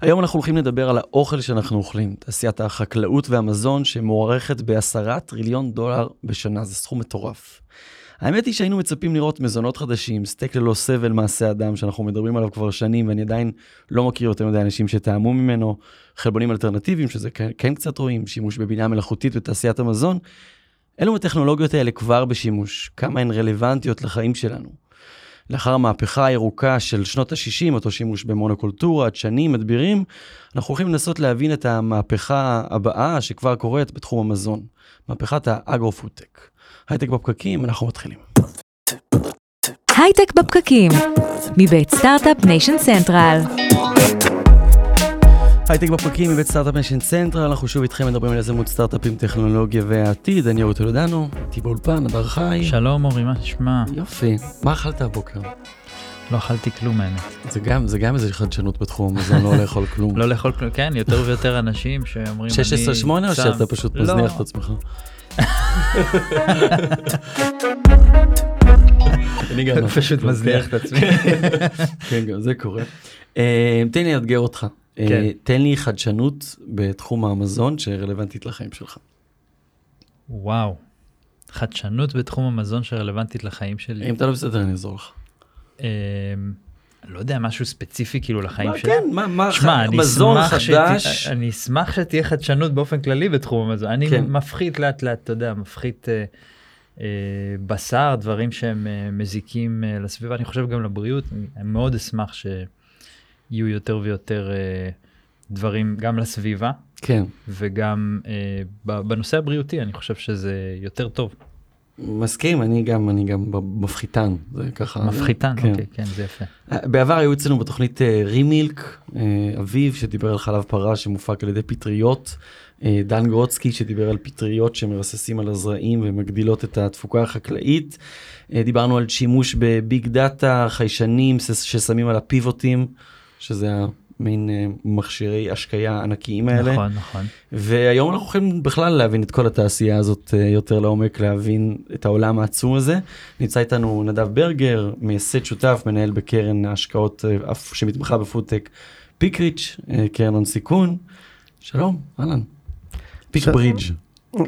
היום אנחנו הולכים לדבר על האוכל שאנחנו אוכלים, תעשיית החקלאות והמזון שמוערכת בעשרה טריליון דולר בשנה, זה סכום מטורף. האמת היא שהיינו מצפים לראות מזונות חדשים, סטייק ללא סבל מעשה אדם, שאנחנו מדברים עליו כבר שנים, ואני עדיין לא מכיר יותר מדי אנשים שטעמו ממנו, חלבונים אלטרנטיביים, שזה כן, כן קצת רואים, שימוש בבינה מלאכותית בתעשיית המזון. אלו הטכנולוגיות האלה כבר בשימוש, כמה הן רלוונטיות לחיים שלנו. לאחר המהפכה הירוקה של שנות ה-60, אותו שימוש במונוקולטורה, דשנים, מדבירים, אנחנו הולכים לנסות להבין את המהפכה הבאה שכבר קורית בתחום המזון, מהפכת האגרו-פודטק. הייטק בפקקים, אנחנו מתחילים. הייטק בפקקים, מבית Start-Up Nation Central. הייטק בפקקים מבית Start-Up Nation Central, אנחנו שוב איתכם מדברים על יזמות סטארט-אפים, טכנולוגיה והעתיד, אני אורי טולדנו, איתי באולפן, הדר חי. שלום אורי, מה נשמע? יופי, מה אכלת הבוקר? לא אכלתי כלום האמת. זה גם, זה גם איזה חדשנות בתחום המזון, לא לאכול כלום. לא לאכול כלום, כן, יותר ויותר אנשים שאומרים, 16-8 או שאתה פשוט מזניח את עצמך? אני גם פשוט מזניח את עצמי. כן, גם זה קורה. אה, תן לי לאתגר אותך. אה, כן. תן לי חדשנות בתחום המזון שרלוונטית לחיים שלך. וואו, חדשנות בתחום המזון שרלוונטית לחיים שלי. אם אתה לא בסדר אני אעזור לך. אמ, לא יודע משהו ספציפי כאילו לחיים שלי. כן, מה, מה, שמה, מזון חדש. אני אשמח שתהיה חדשנות באופן כללי בתחום המזון. אני כן. מפחית לאט לאט, אתה יודע, מפחית אה, אה, בשר, דברים שהם אה, מזיקים אה, לסביבה, אני חושב גם לבריאות. אני מאוד אשמח ש... יהיו יותר ויותר אה, דברים גם לסביבה. כן. וגם אה, בנושא הבריאותי אני חושב שזה יותר טוב. מסכים, אני גם, אני גם מפחיתן, זה ככה. מפחיתן, כן. אוקיי, כן, זה יפה. אה, בעבר היו אצלנו בתוכנית רימילק, אה, אה, אביב שדיבר על חלב פרה שמופק על ידי פטריות, דן גרוצקי שדיבר על פטריות שמרססים על הזרעים ומגדילות את התפוקה החקלאית. דיברנו על שימוש בביג דאטה, חיישנים ששמים על הפיבוטים. שזה המין אה, מכשירי השקיה ענקיים האלה. נכון, נכון. והיום אנחנו יכולים בכלל להבין את כל התעשייה הזאת אה, יותר לעומק, להבין את העולם העצום הזה. נמצא איתנו נדב ברגר, מייסד שותף, מנהל בקרן ההשקעות אה, שמתמחה בפודטק פיקריץ', קרן הון סיכון. שלום, אהלן. פיק ש... ברידג'.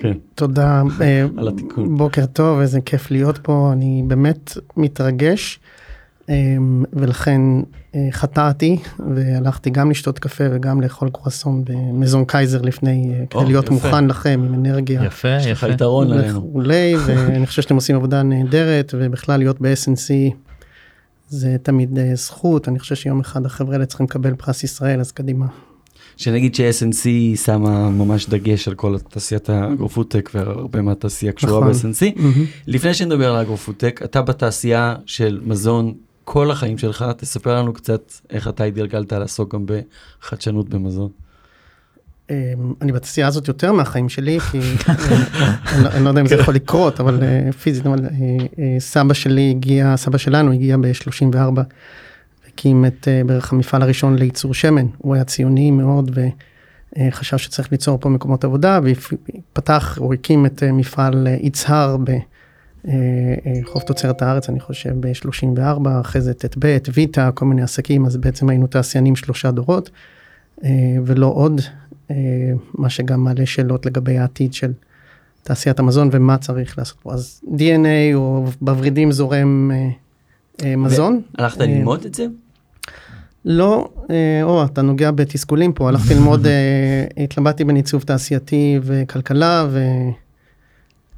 כן. תודה על התיקון. בוקר טוב, איזה כיף להיות פה, אני באמת מתרגש. ולכן חטאתי והלכתי גם לשתות קפה וגם לאכול קרואסון במזון קייזר לפני אה, כדי להיות מוכן לכם עם אנרגיה. יפה, יש לך יתרון עלינו. וכולי, ואני חושב שאתם עושים עבודה נהדרת ובכלל להיות ב-SNC זה תמיד אה, זכות, אני חושב שיום אחד החבר'ה האלה צריכים לקבל פרס ישראל אז קדימה. שנגיד ש-SNC שמה ממש דגש על כל תעשיית האגרופוטק והרבה מהתעשייה קשורה נכון. ב-SNC. לפני שנדבר על האגרופוטק, אתה בתעשייה של מזון כל החיים שלך, תספר לנו קצת איך אתה התגלגלת לעסוק גם בחדשנות במזון. אמ, אני בתעשייה הזאת יותר מהחיים שלי, כי אה, אני לא יודע אם זה יכול לקרות, אבל אה, פיזית, אבל אה, סבא שלי הגיע, סבא שלנו הגיע ב-34, הקים את בערך המפעל הראשון לייצור שמן, הוא היה ציוני מאוד וחשב שצריך ליצור פה מקומות עבודה, ופתח, הוא הקים את מפעל יצהר אה, חוב תוצרת הארץ, אני חושב, ב-34, אחרי זה ט"ב, ויטה, כל מיני עסקים, אז בעצם היינו תעשיינים שלושה דורות, אה, ולא עוד, מה שגם מעלה שאלות לגבי העתיד של תעשיית המזון ומה צריך לעשות פה. אז DNA או בוורידים זורם מזון. הלכת ללמוד את זה? לא, או, אתה נוגע בתסכולים פה, הלכתי ללמוד, התלבטתי בין עיצוב תעשייתי וכלכלה,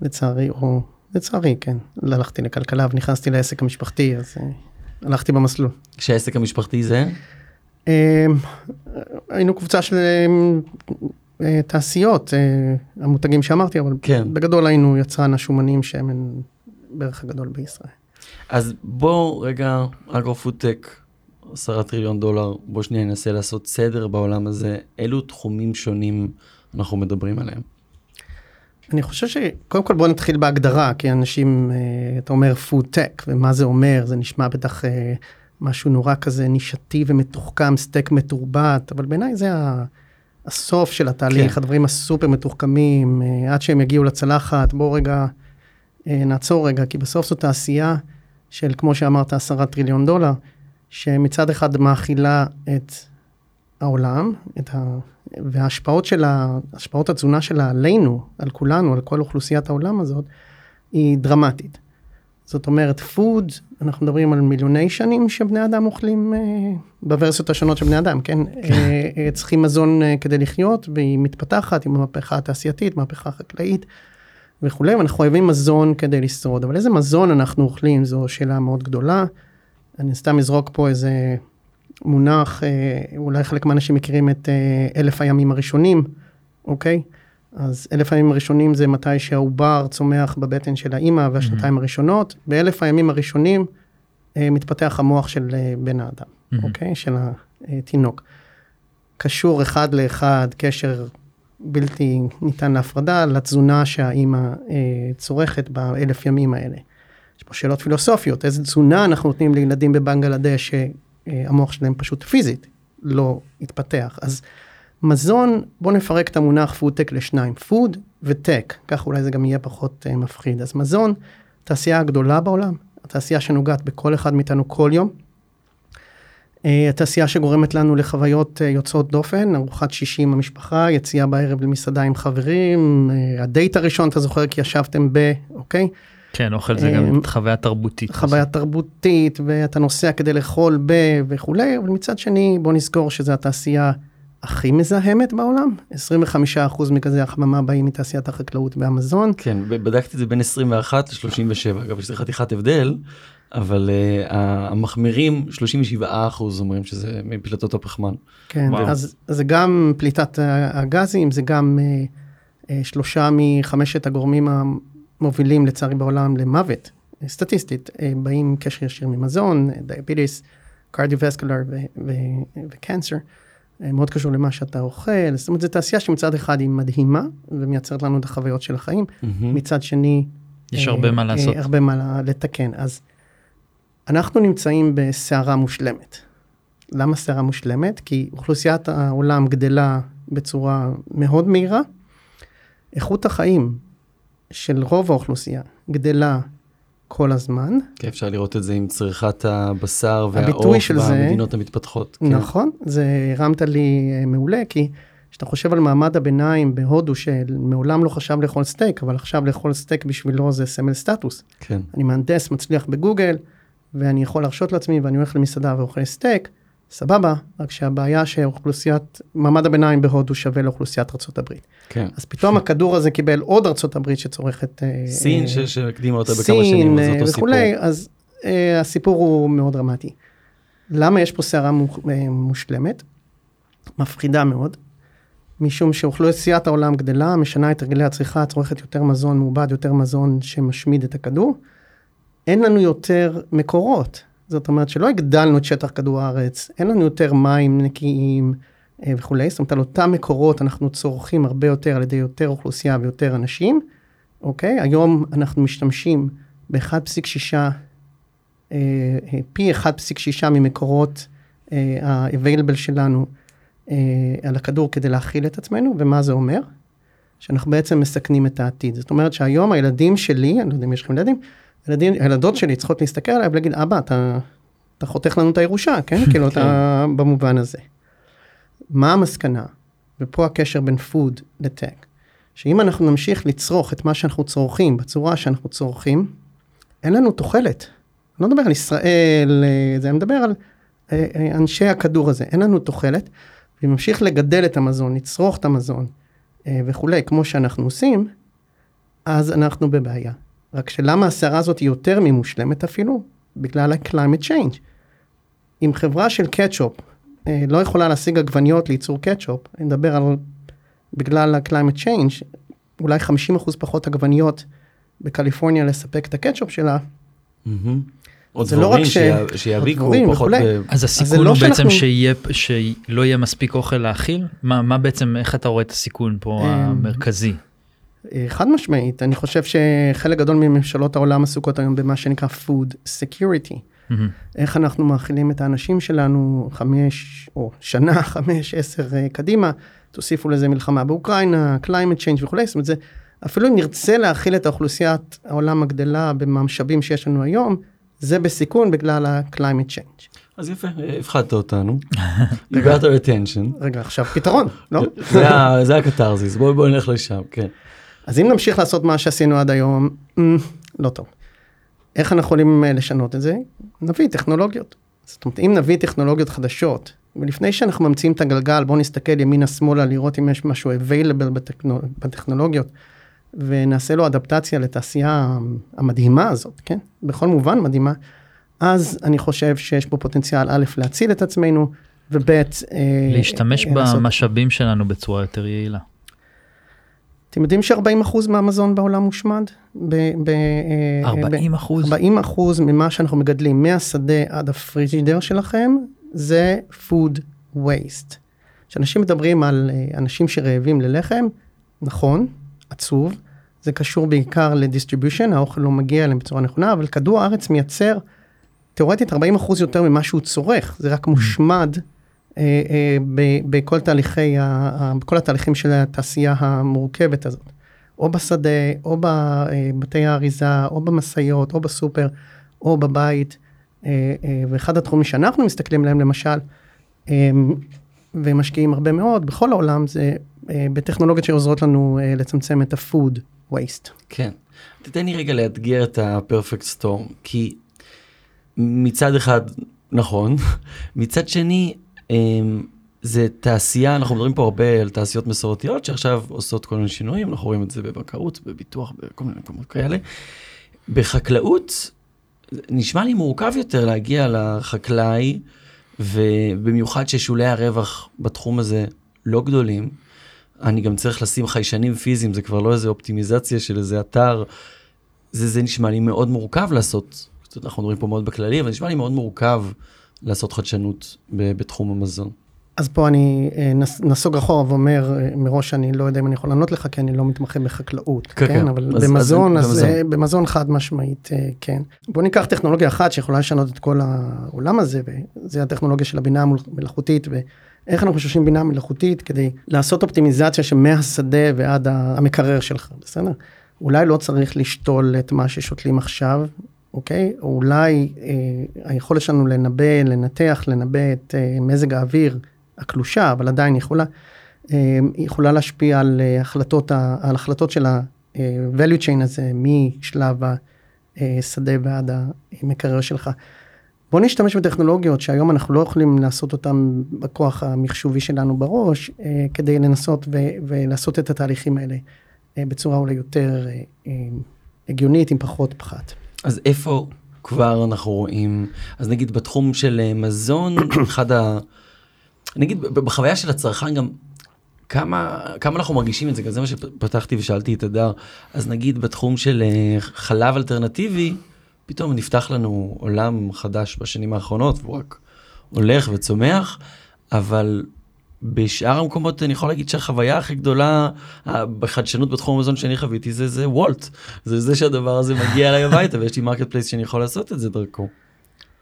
ולצערי, או לצערי, כן. הלכתי לכלכלה ונכנסתי לעסק המשפחתי, אז uh, הלכתי במסלול. שהעסק המשפחתי זה? Uh, היינו קבוצה של uh, תעשיות, uh, המותגים שאמרתי, אבל כן. בגדול היינו יצרן השומנים שמן בערך הגדול בישראל. אז בוא רגע, אגרו-פודטק, עשרה טריליון דולר, בוא שנייה ננסה לעשות סדר בעולם הזה, אילו תחומים שונים אנחנו מדברים עליהם? אני חושב שקודם כל בוא נתחיל בהגדרה, כי אנשים, אה, אתה אומר food tech, ומה זה אומר, זה נשמע בטח אה, משהו נורא כזה נישתי ומתוחכם, סטייק מתורבת, אבל בעיניי זה הסוף של התהליך, כן. הדברים הסופר מתוחכמים, אה, עד שהם יגיעו לצלחת, בואו רגע נעצור רגע, כי בסוף זו תעשייה של, כמו שאמרת, עשרה טריליון דולר, שמצד אחד מאכילה את העולם, את ה... וההשפעות של ה... השפעות התזונה שלה עלינו, על כולנו, על כל אוכלוסיית העולם הזאת, היא דרמטית. זאת אומרת, פוד, אנחנו מדברים על מיליוני שנים שבני אדם אוכלים אה, בוורסיות השונות של בני אדם, כן? כן. אה, אה, צריכים מזון אה, כדי לחיות, והיא מתפתחת עם המהפכה התעשייתית, מהפכה חקלאית וכולי, ואנחנו חייבים מזון כדי לשרוד. אבל איזה מזון אנחנו אוכלים, זו שאלה מאוד גדולה. אני סתם אזרוק פה איזה מונח, אה, אולי חלק מהאנשים מכירים את אה, אלף הימים הראשונים, אוקיי? אז אלף הימים הראשונים זה מתי שהעובר צומח בבטן של האימא והשנתיים mm-hmm. הראשונות. באלף הימים הראשונים אה, מתפתח המוח של בן האדם, mm-hmm. אוקיי? של התינוק. קשור אחד לאחד, קשר בלתי ניתן להפרדה לתזונה שהאימא צורכת באלף ימים האלה. יש פה שאלות פילוסופיות, איזה תזונה אנחנו נותנים לילדים בבנגלדש שהמוח שלהם פשוט פיזית לא התפתח. אז מזון, בואו נפרק את המונח פודטק לשניים, food ו tech, כך אולי זה גם יהיה פחות אה, מפחיד. אז מזון, תעשייה הגדולה בעולם, התעשייה שנוגעת בכל אחד מאיתנו כל יום. אה, התעשייה שגורמת לנו לחוויות אה, יוצאות דופן, ארוחת שישי עם המשפחה, יציאה בערב למסעדה עם חברים, אה, הדייט הראשון, אתה זוכר כי ישבתם ב... אוקיי? כן, אוכל זה גם חוויה תרבותית. חוויה תרבותית, ואתה נוסע כדי לאכול ב... וכולי, אבל מצד שני, בוא נזכור שזו התעשייה הכי מזהמת בעולם, 25% מגזי החממה באים מתעשיית החקלאות והמזון. כן, בדקתי את זה בין 21 ל-37, אגב, יש חתיכת הבדל, אבל uh, המחמירים 37 אומרים שזה מפליטות הפחמן. כן, אז זה גם פליטת הגזים, זה גם uh, uh, שלושה מחמשת הגורמים המובילים לצערי בעולם למוות, סטטיסטית, uh, באים קשר ישיר ממזון, דיאביטיס, קרדיו-וסקולר וקנסר. אה, מאוד קשור למה שאתה אוכל, זאת אומרת, זו תעשייה שמצד אחד היא מדהימה ומייצרת לנו את החוויות של החיים, mm-hmm. מצד שני... יש אה, הרבה מה לעשות. אה, הרבה מה לתקן. אז אנחנו נמצאים בסערה מושלמת. למה סערה מושלמת? כי אוכלוסיית העולם גדלה בצורה מאוד מהירה. איכות החיים של רוב האוכלוסייה גדלה כל הזמן. כן, אפשר לראות את זה עם צריכת הבשר והעוף במדינות זה, המתפתחות. כן. נכון, זה הרמת לי אה, מעולה, כי כשאתה חושב על מעמד הביניים בהודו, שמעולם לא חשב לאכול סטייק, אבל עכשיו לאכול סטייק בשבילו זה סמל סטטוס. כן. אני מהנדס, מצליח בגוגל, ואני יכול להרשות לעצמי, ואני הולך למסעדה ואוכל סטייק, סבבה, רק שהבעיה שאוכלוסיית, מעמד הביניים בהודו שווה לאוכלוסיית ארה"ב. כן. אז פתאום הכדור הזה קיבל עוד ארה"ב שצורכת... אה, סין אה, שהקדימה אותה בכמה שנים, אז אותו וכולי, סיפור. אז אה, הסיפור הוא מאוד דרמטי. למה יש פה סערה אה, מושלמת? מפחידה מאוד, משום שאוכלוסיית העולם גדלה, משנה את הרגלי הצריכה, צורכת יותר מזון מעובד, יותר מזון שמשמיד את הכדור. אין לנו יותר מקורות. זאת אומרת שלא הגדלנו את שטח כדור הארץ, אין לנו יותר מים נקיים אה, וכולי, זאת אומרת על אותם מקורות אנחנו צורכים הרבה יותר על ידי יותר אוכלוסייה ויותר אנשים, אוקיי? היום אנחנו משתמשים ב-1.6, אה, אה, פי 1.6 ממקורות ה-available שלנו על הכדור כדי להכיל את עצמנו, ומה זה אומר? שאנחנו בעצם מסכנים את העתיד. זאת אומרת שהיום הילדים שלי, אני לא יודע אם יש לכם ילדים, הילדים, הילדות שלי צריכות להסתכל עליי ולהגיד, אבא, אתה, אתה חותך לנו את הירושה, כן? כאילו, אתה כן. במובן הזה. מה המסקנה? ופה הקשר בין food לטק. שאם אנחנו נמשיך לצרוך את מה שאנחנו צורכים בצורה שאנחנו צורכים, אין לנו תוחלת. אני לא מדבר על ישראל, אה, זה, אני מדבר על אה, אה, אנשי הכדור הזה, אין לנו תוחלת. ואם נמשיך לגדל את המזון, לצרוך את המזון וכולי, כמו שאנחנו עושים, אז אנחנו בבעיה. רק שלמה הסערה הזאת היא יותר ממושלמת אפילו? בגלל ה-climate change. אם חברה של קטשופ אה, לא יכולה להשיג עגבניות לייצור קטשופ, אני מדבר על בגלל ה-climate change, אולי 50% פחות עגבניות בקליפורניה לספק את הקטשופ שלה. עוד דברים לא שיאביקו פחות. ב... אז הסיכון לא הוא בעצם שיהיה, שלא יהיה מספיק אוכל להאכיל? מה, מה בעצם, איך אתה רואה את הסיכון פה אה, המרכזי? אה, חד משמעית, אני חושב שחלק גדול מממשלות העולם עסוקות היום במה שנקרא food security. Mm-hmm. איך אנחנו מאכילים את האנשים שלנו חמש או שנה, חמש, עשר אה, קדימה, תוסיפו לזה מלחמה באוקראינה, climate change וכולי, זאת אומרת זה, אפילו אם נרצה להאכיל את האוכלוסיית העולם הגדלה במשאבים שיש לנו היום, זה בסיכון בגלל ה-climate change. אז יפה, הפחדת אותנו. you got our attention. רגע, עכשיו פתרון, לא? זה הקתרזיס, בואו בוא נלך לשם, כן. אז אם נמשיך לעשות מה שעשינו עד היום, לא טוב. איך אנחנו יכולים לשנות את זה? נביא טכנולוגיות. זאת אומרת, אם נביא טכנולוגיות חדשות, ולפני שאנחנו ממציאים את הגלגל, בואו נסתכל ימינה שמאלה לראות אם יש משהו available בטכנול... בטכנולוגיות, ונעשה לו אדפטציה לתעשייה המדהימה הזאת, כן? בכל מובן מדהימה. אז אני חושב שיש פה פוטנציאל א' להציל את עצמנו, וב' אה, להשתמש אה, במשאבים לעשות... שלנו בצורה יותר יעילה. אתם יודעים ש-40% מהמזון בעולם מושמד? ב- 40 אחוז? 40 אחוז ממה שאנחנו מגדלים מהשדה עד הפריג'ידר שלכם זה food waste. כשאנשים מדברים על אה, אנשים שרעבים ללחם, נכון, עצוב, זה קשור בעיקר לדיסטריביושן, האוכל לא מגיע אליהם בצורה נכונה, אבל כדור הארץ מייצר תאורטית 40% יותר ממה שהוא צורך, זה רק מושמד אה, אה, בכל תהליכי, בכל התהליכים של התעשייה המורכבת הזאת. או בשדה, או בבתי האריזה, או במשאיות, או בסופר, או בבית. אה, אה, ואחד התחומים שאנחנו מסתכלים עליהם למשל, אה, ומשקיעים הרבה מאוד בכל העולם, זה בטכנולוגיות שעוזרות לנו לצמצם את ה-food waste. כן. תתן לי רגע לאתגר את ה-perfect storm, כי מצד אחד, נכון, מצד שני, זה תעשייה, אנחנו מדברים פה הרבה על תעשיות מסורתיות שעכשיו עושות כל מיני שינויים, אנחנו רואים את זה בבנקאות, בביטוח, בכל מיני מקומות כאלה. בחקלאות, נשמע לי מורכב יותר להגיע לחקלאי, ובמיוחד ששולי הרווח בתחום הזה לא גדולים. אני גם צריך לשים חיישנים פיזיים, זה כבר לא איזה אופטימיזציה של איזה אתר. זה, זה נשמע לי מאוד מורכב לעשות, אנחנו מדברים פה מאוד בכללי, אבל נשמע לי מאוד מורכב לעשות חדשנות בתחום המזון. אז פה אני אה, נסוג אחורה ואומר אה, מראש שאני לא יודע אם אני יכול לענות לך כי אני לא מתמחה בחקלאות, כן, כן, כן. אבל אז, במזון, אז, אז במזון. במזון חד משמעית אה, כן. בוא ניקח טכנולוגיה אחת שיכולה לשנות את כל העולם הזה וזה הטכנולוגיה של הבינה המלאכותית ואיך אנחנו חושבים בינה מלאכותית כדי לעשות אופטימיזציה שמהשדה ועד המקרר שלך, בסדר? אולי לא צריך לשתול את מה ששותלים עכשיו, אוקיי? או אולי אה, היכולת שלנו לנבא, לנתח, לנבא את אה, מזג האוויר הקלושה, אבל עדיין יכולה, אה, יכולה להשפיע על החלטות, על החלטות של ה-value chain הזה משלב השדה ועד המקרר שלך. בוא נשתמש בטכנולוגיות שהיום אנחנו לא יכולים לעשות אותן בכוח המחשובי שלנו בראש, כדי לנסות ו- ולעשות את התהליכים האלה בצורה אולי יותר הגיונית עם פחות פחת. אז איפה כבר אנחנו רואים, אז נגיד בתחום של מזון, אחד ה... נגיד בחוויה של הצרכן גם כמה כמה אנחנו מרגישים את זה? גם זה מה שפתחתי ושאלתי את הדר. אז נגיד בתחום של אה, חלב אלטרנטיבי פתאום נפתח לנו עולם חדש בשנים האחרונות והוא רק הולך וצומח אבל בשאר המקומות אני יכול להגיד שהחוויה הכי גדולה בחדשנות בתחום המזון שאני חוויתי זה זה וולט זה זה שהדבר הזה מגיע אליי הביתה ויש לי marketplace שאני יכול לעשות את זה דרכו.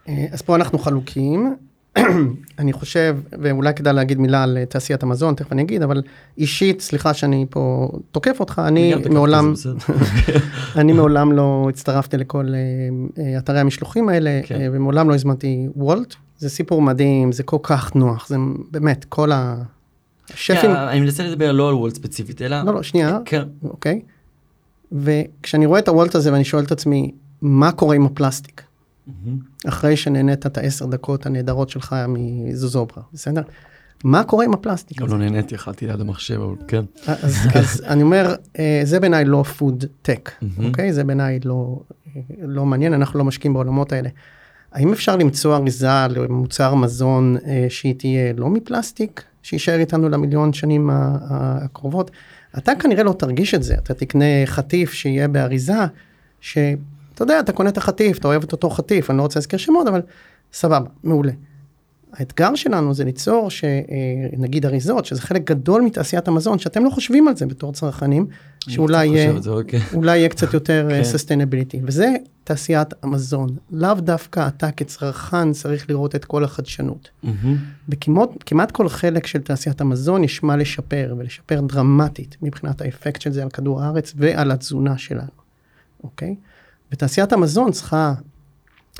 אה, אז פה אנחנו חלוקים אני חושב, ואולי כדאי להגיד מילה על תעשיית המזון, תכף אני אגיד, אבל אישית, סליחה שאני פה תוקף אותך, אני מעולם, אני מעולם לא הצטרפתי לכל uh, אתרי המשלוחים האלה, כן. ומעולם לא הזמנתי וולט. זה סיפור מדהים, זה כל כך נוח, זה באמת, כל השפים... אני מנסה לדבר לא על וולט ספציפית, אלא... לא, לא, שנייה, כן. אוקיי. וכשאני רואה את הוולט הזה ואני שואל את עצמי, מה קורה עם הפלסטיק? אחרי שנהנית את העשר דקות הנהדרות שלך מזוזוברה, בסדר? מה קורה עם הפלסטיק הזה? לא נהניתי, אכלתי ליד המחשב, אבל כן. אז, אז אני אומר, אה, זה בעיניי לא food tech, אוקיי? זה בעיניי לא, לא מעניין, אנחנו לא משקיעים בעולמות האלה. האם אפשר למצוא אריזה למוצר מזון אה, שהיא תהיה לא מפלסטיק, שיישאר איתנו למיליון שנים הקרובות? אתה כנראה לא תרגיש את זה, אתה תקנה חטיף שיהיה באריזה, ש... אתה יודע, אתה קונה את החטיף, אתה אוהב את אותו חטיף, אני לא רוצה להזכיר שמות, אבל סבבה, מעולה. האתגר שלנו זה ליצור שנגיד אה, אריזות, שזה חלק גדול מתעשיית המזון, שאתם לא חושבים על זה בתור צרכנים, שאולי יהיה, אוקיי. אולי יהיה קצת יותר אה, כן. וזה תעשיית המזון. לאו דווקא אתה כצרכן צריך לראות את כל החדשנות. בכמעט כל חלק של תעשיית המזון יש מה לשפר, ולשפר דרמטית מבחינת האפקט של זה על כדור הארץ ועל התזונה שלנו, אוקיי? ותעשיית המזון צריכה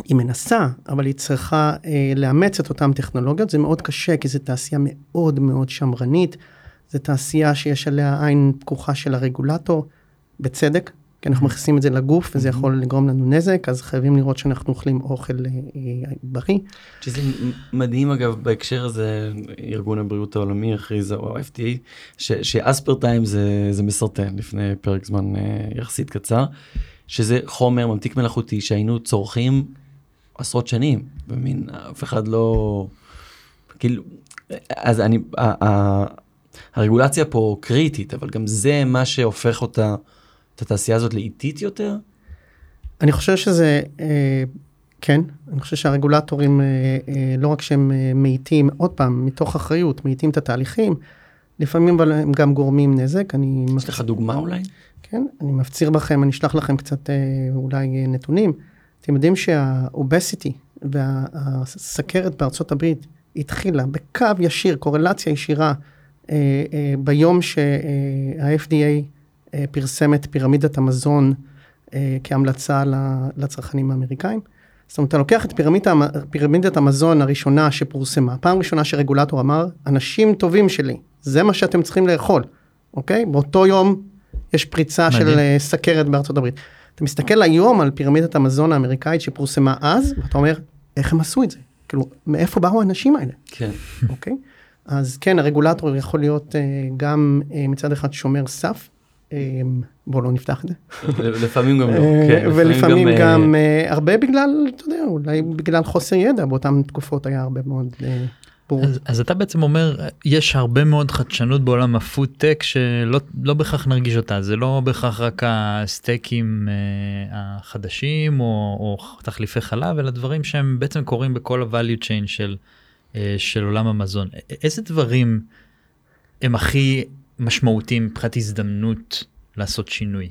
היא מנסה, אבל היא צריכה אה, לאמץ את אותן טכנולוגיות. זה מאוד קשה, כי זו תעשייה מאוד מאוד שמרנית. זו תעשייה שיש עליה עין פקוחה של הרגולטור, בצדק, כי אנחנו מכניסים את זה לגוף וזה יכול לגרום לנו נזק, אז חייבים לראות שאנחנו אוכלים אוכל אה, בריא. שזה מדהים אגב בהקשר הזה, ארגון הבריאות העולמי הכריז, או ה-FDA, שאספרטיים זה, זה מסרטן לפני פרק זמן אה, יחסית קצר, שזה חומר ממתיק מלאכותי שהיינו צורכים עשרות שנים, במין אף אחד לא, כאילו, אז אני, הרגולציה פה קריטית, אבל גם זה מה שהופך אותה, את התעשייה הזאת לאיטית יותר? אני חושב שזה, אה, כן, אני חושב שהרגולטורים, אה, אה, לא רק שהם אה, מאיטים, עוד פעם, מתוך אחריות, מאיטים את התהליכים, לפעמים אבל הם גם גורמים נזק. אני... יש לך דוגמה אולי? כן, אני מפציר בכם, אני אשלח לכם קצת אה, אולי אה, נתונים. אתם יודעים שהאובסיטי והסכרת בארצות הברית התחילה בקו ישיר, קורלציה ישירה אה, אה, ביום שה-FDA אה, פרסם את פירמידת המזון כהמלצה לצרכנים האמריקאים. זאת אומרת, אתה לוקח את פירמידת, פירמידת המזון הראשונה שפורסמה, פעם ראשונה שרגולטור אמר, אנשים טובים שלי, זה מה שאתם צריכים לאכול, אוקיי? באותו יום יש פריצה מדהים. של סכרת בארצות הברית. אתה מסתכל היום על פירמידת המזון האמריקאית שפורסמה אז, ואתה אומר, איך הם עשו את זה? כאילו, מאיפה באו האנשים האלה? כן. אוקיי? אז כן, הרגולטור יכול להיות uh, גם uh, מצד אחד שומר סף, um, בואו לא נפתח את זה. לפעמים גם לא, כן. ולפעמים גם, הרבה בגלל, אתה יודע, אולי בגלל חוסר ידע, באותן תקופות היה הרבה מאוד... Uh, אז, אז אתה בעצם אומר יש הרבה מאוד חדשנות בעולם הפודטק שלא לא בהכרח נרגיש אותה זה לא בהכרח רק הסטייקים אה, החדשים או, או תחליפי חלב אלא דברים שהם בעצם קורים בכל ה-value chain של אה, של עולם המזון. איזה דברים הם הכי משמעותיים מבחינת הזדמנות לעשות שינוי?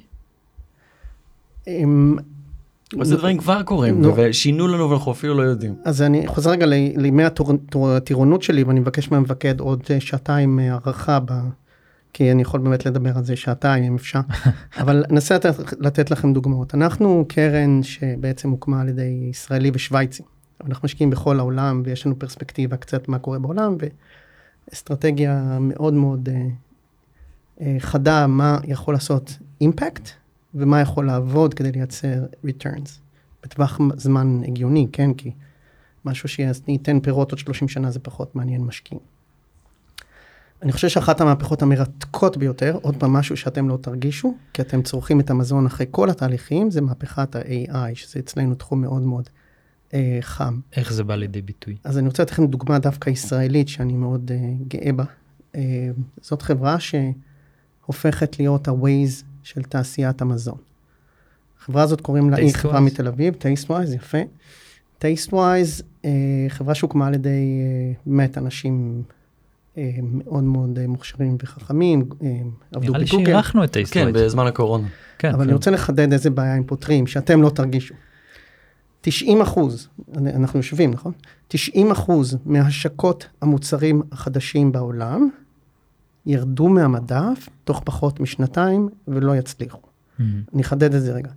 איזה דברים כבר קורים ושינו לנו ואנחנו אפילו לא יודעים. אז אני חוזר רגע לימי הטירונות שלי ואני מבקש מהמפקד עוד שעתיים הערכה כי אני יכול באמת לדבר על זה שעתיים אם אפשר. אבל ננסה לתת, לכם דוגמאות. אנחנו קרן שבעצם הוקמה על ידי ישראלי ושוויצי. אנחנו משקיעים בכל העולם ויש לנו פרספקטיבה קצת מה קורה בעולם ואסטרטגיה מאוד מאוד uh, חדה מה יכול לעשות אימפקט ומה יכול לעבוד כדי לייצר returns בטווח זמן הגיוני, כן? כי משהו שייתן פירות עוד 30 שנה זה פחות מעניין משקיעים. אני חושב שאחת המהפכות המרתקות ביותר, עוד פעם משהו שאתם לא תרגישו, כי אתם צורכים את המזון אחרי כל התהליכים, זה מהפכת ה-AI, שזה אצלנו תחום מאוד מאוד אה, חם. איך זה בא לידי ביטוי? אז אני רוצה לתת לכם דוגמה דווקא ישראלית שאני מאוד אה, גאה בה. אה, זאת חברה שהופכת להיות ה-Waze של תעשיית המזון. החברה הזאת קוראים לה, היא חברה מתל אביב, Tastewise, יפה. Tastewise, אה, חברה שהוקמה על ידי אה, באמת אנשים אה, מאוד מאוד אה, מוכשרים וחכמים, אה, עבדו בגוגל. נראה לי שאירחנו את Tastewise. כן, בזמן הקורונה. כן, אבל כן. אני רוצה לחדד איזה בעיה הם פותרים, שאתם לא תרגישו. 90 אחוז, אנחנו יושבים, נכון? 90 אחוז מהשקות המוצרים החדשים בעולם ירדו מהמדף תוך פחות משנתיים ולא יצליחו. Mm-hmm. אני אחדד את זה רגע.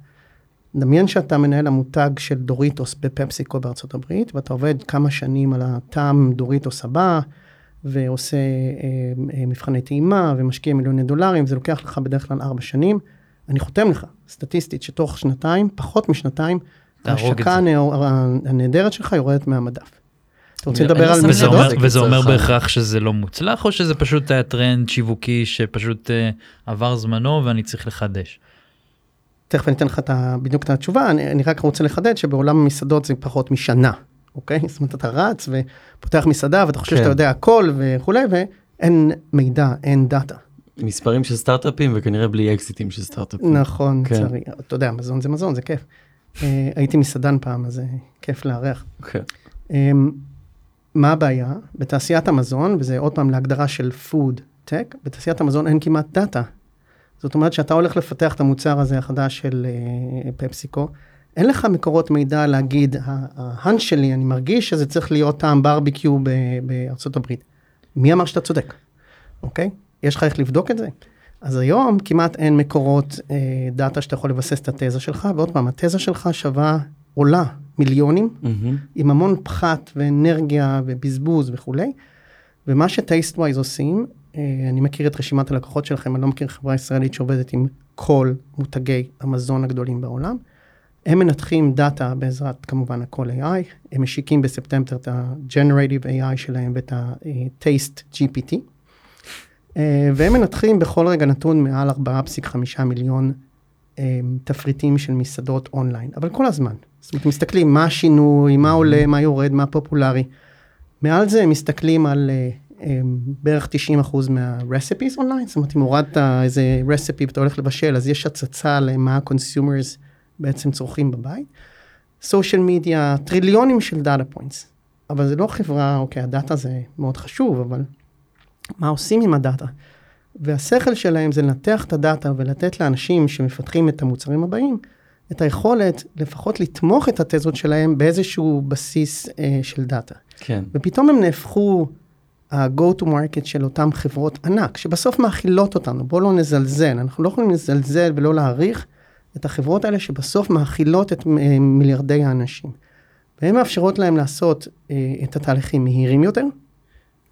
דמיין שאתה מנהל המותג של דוריטוס בפפסיקו בארצות הברית, ואתה עובד כמה שנים על הטעם דוריטוס הבא, ועושה אה, אה, מבחני טעימה ומשקיע מיליוני דולרים, זה לוקח לך בדרך כלל ארבע שנים. אני חותם לך, סטטיסטית, שתוך שנתיים, פחות משנתיים, ההשקה הנהדרת שלך יורדת מהמדף. אתה רוצה לדבר על מסעדות? וזה אומר בהכרח שזה לא מוצלח או שזה פשוט היה טרנד שיווקי שפשוט אה, עבר זמנו ואני צריך לחדש? תכף אני אתן לך בדיוק את התשובה, אני, אני רק רוצה לחדד שבעולם המסעדות זה פחות משנה, אוקיי? זאת אומרת, אתה רץ ופותח מסעדה ואתה חושב כן. שאתה יודע הכל וכולי, ואין מידע, אין דאטה. מספרים של סטארט-אפים וכנראה בלי אקזיטים של סטארט-אפים. נכון, כן. אתה יודע, מזון זה מזון, זה כיף. אה, הייתי מסעדן פעם, אז זה כיף לארח. כן. מה הבעיה? בתעשיית המזון, וזה עוד פעם להגדרה של food tech, בתעשיית המזון אין כמעט דאטה. זאת אומרת שאתה הולך לפתח את המוצר הזה החדש של uh, פפסיקו, אין לך מקורות מידע להגיד, ההאנץ' שלי, אני מרגיש שזה צריך להיות טעם ברביקיו בארצות הברית. מי אמר שאתה צודק, אוקיי? יש לך איך לבדוק את זה? אז היום כמעט אין מקורות אה, דאטה שאתה יכול לבסס את התזה שלך, ועוד פעם, התזה שלך שווה עולה מיליונים, mm-hmm. עם המון פחת ואנרגיה ובזבוז וכולי. ומה ש Tastewise עושים, אה, אני מכיר את רשימת הלקוחות שלכם, אני לא מכיר חברה ישראלית שעובדת עם כל מותגי המזון הגדולים בעולם. הם מנתחים דאטה בעזרת כמובן הכל AI, הם משיקים בספטמבר את ה-Generative AI שלהם ואת ה-Taste GPT, אה, והם מנתחים בכל רגע נתון מעל 4.5 מיליון אה, תפריטים של מסעדות אונליין, אבל כל הזמן. זאת אומרת, מסתכלים מה השינוי, מה עולה, מה יורד, מה פופולרי. מעל זה מסתכלים על uh, um, בערך 90% מה-recipes אונליין, זאת אומרת, אם הורדת איזה recipe ואתה הולך לבשל, אז יש הצצה למה ה-consumers בעצם צורכים בבית. social media, טריליונים של data points. אבל זה לא חברה, אוקיי, הדאטה זה מאוד חשוב, אבל מה עושים עם הדאטה? והשכל שלהם זה לנתח את הדאטה ולתת לאנשים שמפתחים את המוצרים הבאים, את היכולת לפחות לתמוך את התזות שלהם באיזשהו בסיס אה, של דאטה. כן. ופתאום הם נהפכו ה-go to market של אותן חברות ענק, שבסוף מאכילות אותנו, בואו לא נזלזל, אנחנו לא יכולים לזלזל ולא להעריך את החברות האלה שבסוף מאכילות את אה, מיליארדי האנשים. והן מאפשרות להם לעשות אה, את התהליכים מהירים יותר,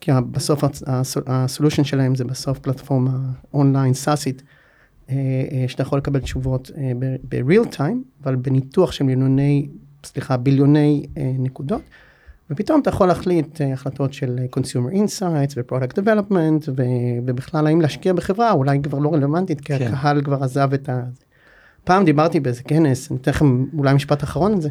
כי בסוף הסולושן שלהם זה בסוף פלטפורמה אונליין סאסית, אה, אה, שאתה יכול לקבל תשובות אה, ב-real time, אבל בניתוח של מיליוני, סליחה, ביליוני נקודות. ופתאום אתה יכול להחליט החלטות של consumer insights ו-product development ובכלל האם להשקיע בחברה אולי כבר לא רלוונטית כי כן. הקהל כבר עזב את ה... פעם דיברתי באיזה כנס, אני אתן לכם אולי משפט אחרון על זה.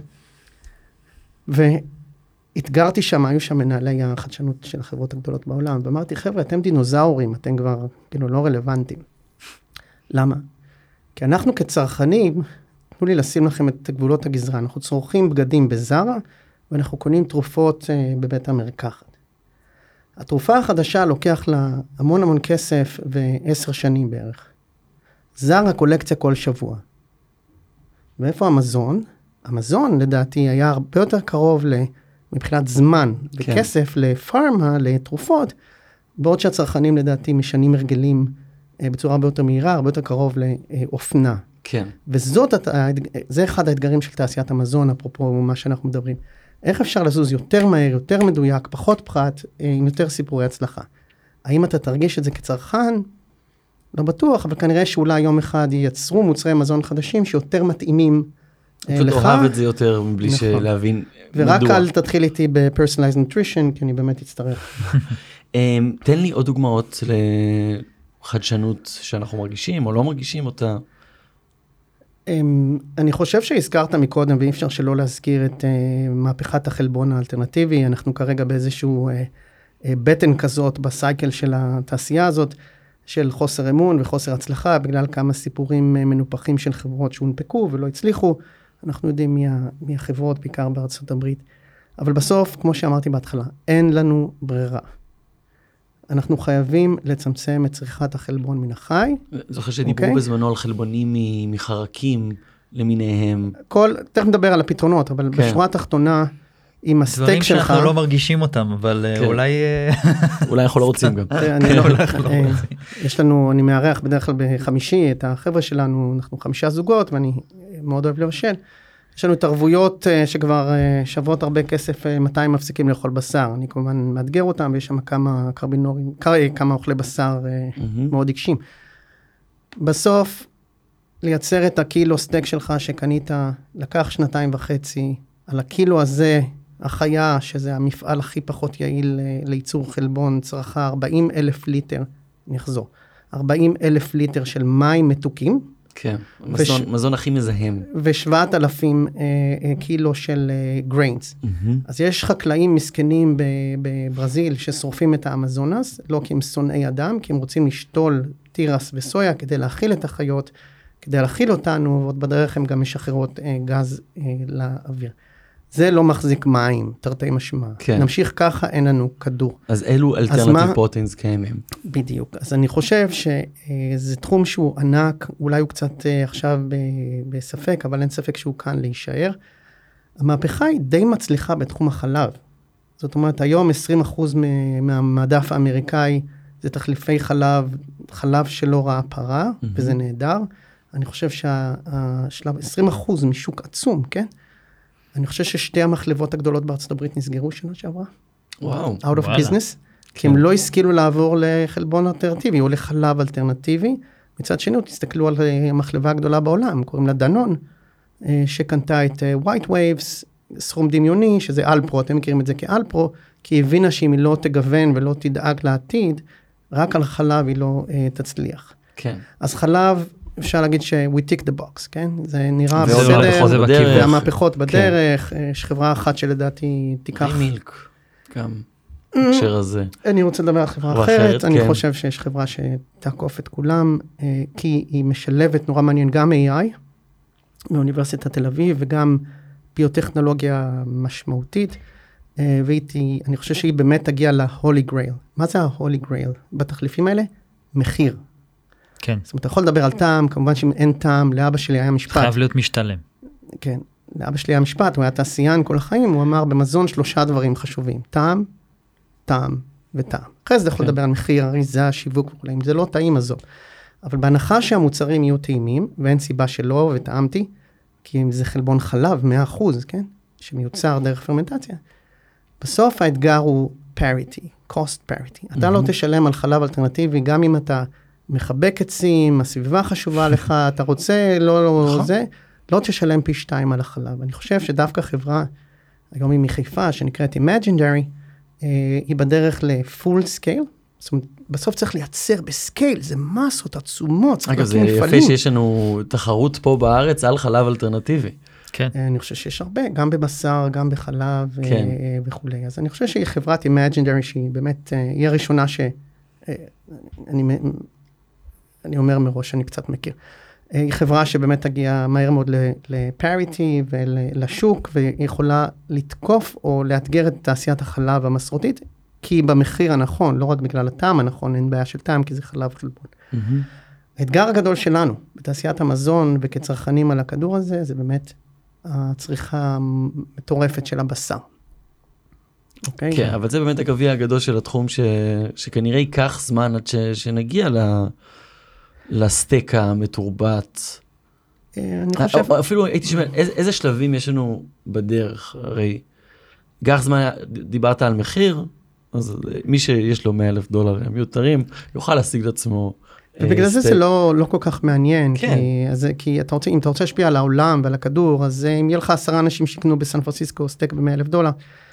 ואתגרתי שם, היו שם מנהלי החדשנות של החברות הגדולות בעולם, ואמרתי חבר'ה אתם דינוזאורים, אתם כבר כאילו לא רלוונטיים. למה? כי אנחנו כצרכנים, תנו לי לשים לכם את גבולות הגזרה, אנחנו צורכים בגדים בזארה, ואנחנו קונים תרופות uh, בבית המרקחת. התרופה החדשה לוקח לה המון המון כסף ועשר שנים בערך. זרה קולקציה כל שבוע. ואיפה המזון? המזון לדעתי היה הרבה יותר קרוב ל... מבחינת זמן כן. וכסף לפארמה, לתרופות, בעוד שהצרכנים לדעתי משנים הרגלים אה, בצורה הרבה יותר מהירה, הרבה יותר קרוב לאופנה. כן. וזאת, זה אחד האתגרים של תעשיית המזון, אפרופו מה שאנחנו מדברים. איך אפשר לזוז יותר מהר, יותר מדויק, פחות פחת, אה, עם יותר סיפורי הצלחה. האם אתה תרגיש את זה כצרכן? לא בטוח, אבל כנראה שאולי יום אחד ייצרו מוצרי מזון חדשים שיותר מתאימים אה, לך. פשוט אוהב את זה יותר מבלי נכון. להבין מדוע. ורק אל תתחיל איתי ב-personalized nutrition, כי אני באמת אצטרך. תן לי עוד דוגמאות חדשנות שאנחנו מרגישים או לא מרגישים אותה? אמ, אני חושב שהזכרת מקודם ואי אפשר שלא להזכיר את uh, מהפכת החלבון האלטרנטיבי אנחנו כרגע באיזשהו uh, uh, בטן כזאת בסייקל של התעשייה הזאת של חוסר אמון וחוסר הצלחה בגלל כמה סיפורים מנופחים של חברות שהונפקו ולא הצליחו אנחנו יודעים מי, מי החברות בעיקר בארצות הברית אבל בסוף כמו שאמרתי בהתחלה אין לנו ברירה. אנחנו חייבים לצמצם את צריכת החלבון מן החי. זוכר שדיברו okay? אוקיי? בזמנו על חלבונים מחרקים למיניהם. כל, תכף נדבר על הפתרונות, אבל כן. בשורה התחתונה, עם הסטייק שלך... דברים שאנחנו לא מרגישים אותם, אבל אה, כן. אולי... אה, אולי אנחנו לא רוצים גם. אני לא, לא אה, יש לנו, אני מארח בדרך כלל בחמישי את החבר'ה שלנו, אנחנו חמישה זוגות, ואני מאוד אוהב לבשל. יש לנו התערבויות uh, שכבר uh, שוות הרבה כסף, uh, מתי הם מפסיקים לאכול בשר. אני כמובן מאתגר אותם, ויש שם כמה קרבינורים, כמה אוכלי בשר mm-hmm. מאוד עיקשים. בסוף, לייצר את הקילו סטייק שלך שקנית, לקח שנתיים וחצי, על הקילו הזה, החיה, שזה המפעל הכי פחות יעיל לייצור חלבון, צרכה 40 אלף ליטר, אני אחזור, 40 אלף ליטר של מים מתוקים, כן, מזון, וש... מזון הכי מזהם. ושבעת אלפים אה, אה, קילו של grains. אה, mm-hmm. אז יש חקלאים מסכנים בברזיל ששורפים את האמזונס, לא כי הם שונאי אדם, כי הם רוצים לשתול תירס וסויה כדי להאכיל את החיות, כדי להאכיל אותנו, ועוד בדרך הם גם משחררות אה, גז אה, לאוויר. זה לא מחזיק מים, תרתי משמע. כן. נמשיך ככה, אין לנו כדור. אז אלו alternative proteins קיימים. בדיוק. אז אני חושב שזה תחום שהוא ענק, אולי הוא קצת אה, עכשיו בספק, אבל אין ספק שהוא כאן להישאר. המהפכה היא די מצליחה בתחום החלב. זאת אומרת, היום 20% מהמדף האמריקאי זה תחליפי חלב, חלב שלא ראה פרה, mm-hmm. וזה נהדר. אני חושב שהשלב, 20% משוק עצום, כן? אני חושב ששתי המחלבות הגדולות בארצות הברית נסגרו שנה שעברה. וואו. out of וואלה. business. כי הם לא השכילו לעבור לחלבון אלטרנטיבי או לחלב אלטרנטיבי. מצד שני, תסתכלו על אה, המחלבה הגדולה בעולם, קוראים לה דנון, אה, שקנתה את אה, white waves, סכום דמיוני, שזה אלפרו, אתם מכירים את זה כאלפרו, כי היא הבינה שאם היא לא תגוון ולא תדאג לעתיד, רק על חלב היא לא אה, תצליח. כן. אז חלב, אפשר להגיד ש- we tick the box, כן? זה נראה בסדר. בדרך. והמהפכות בדרך, אה, יש חברה אחת שלדעתי תיקח מילק. גם. בהקשר הזה. אני רוצה לדבר על חברה אחרת, אחרת, אני כן. חושב שיש חברה שתעקוף את כולם, אה, כי היא משלבת נורא מעניין גם AI מאוניברסיטת תל אביב וגם ביוטכנולוגיה משמעותית, אה, והיא, תה- אני חושב שהיא באמת תגיע להולי גרייל. מה זה ההולי גרייל בתחליפים האלה? מחיר. כן, זאת אומרת, אתה יכול לדבר על טעם, כמובן שאם אין טעם, לאבא שלי היה משפט. חייב להיות משתלם. כן, לאבא שלי היה משפט, הוא היה תעשיין כל החיים, הוא אמר במזון שלושה דברים חשובים, טעם, טעם וטעם. אחרי זה אתה יכול כן. לדבר על מחיר, אריזה, שיווק וכולי, אם זה לא טעים אז לא. אבל בהנחה שהמוצרים יהיו טעימים, ואין סיבה שלא, וטעמתי, כי אם זה חלבון חלב, 100%, כן? שמיוצר דרך פרמנטציה. בסוף האתגר הוא parity, cost parity. אתה לא תשלם על חלב אלטרנטיבי, גם אם אתה מחבק עצים, הסביבה חשובה לך, אתה רוצה, לא, לא, נכון. זה, לא תשלם פי שתיים על החלב. אני חושב שדווקא חברה, היום היא מחיפה, שנקראת Imaginary, אה, היא בדרך ל-full scale. זאת אומרת, בסוף צריך לייצר בסקייל, זה מסות עצומות, צריך אגב, זה להקים יפה מפעלים. שיש לנו תחרות פה בארץ על חלב אלטרנטיבי. כן. אה, אני חושב שיש הרבה, גם בבשר, גם בחלב כן. כן. וכולי. אז אני חושב שהיא חברת Imaginary שהיא באמת, אה, היא הראשונה ש... אה, אני, אני אומר מראש, אני קצת מכיר. אה, היא חברה שבאמת תגיע מהר מאוד לפריטי ולשוק, והיא יכולה לתקוף או לאתגר את תעשיית החלב המסורתית, כי במחיר הנכון, לא רק בגלל הטעם הנכון, אין בעיה של טעם, כי זה חלב חלבון. האתגר הגדול שלנו בתעשיית המזון וכצרכנים על הכדור הזה, זה באמת הצריכה המטורפת של הבשר. אוקיי? כן, אבל זה באמת הגביע הגדול של התחום ש... שכנראה ייקח זמן עד ש... שנגיע ל... לסטייק המתורבת. אה, אני חושב, או- אפילו הייתי שואל, איזה, איזה שלבים יש לנו בדרך? הרי ייקח זמן, דיברת על מחיר, אז מי שיש לו 100 אלף דולר מיותרים, יוכל להשיג לעצמו. אה, ובגלל זה זה סטייק. לא, לא כל כך מעניין, כן. כי, אז, כי אתה רוצה, אם אתה רוצה להשפיע על העולם ועל הכדור, אז אה, אם יהיה לך עשרה אנשים שיקנו בסן פרנסיסקו סטייק ב-100 אלף דולר,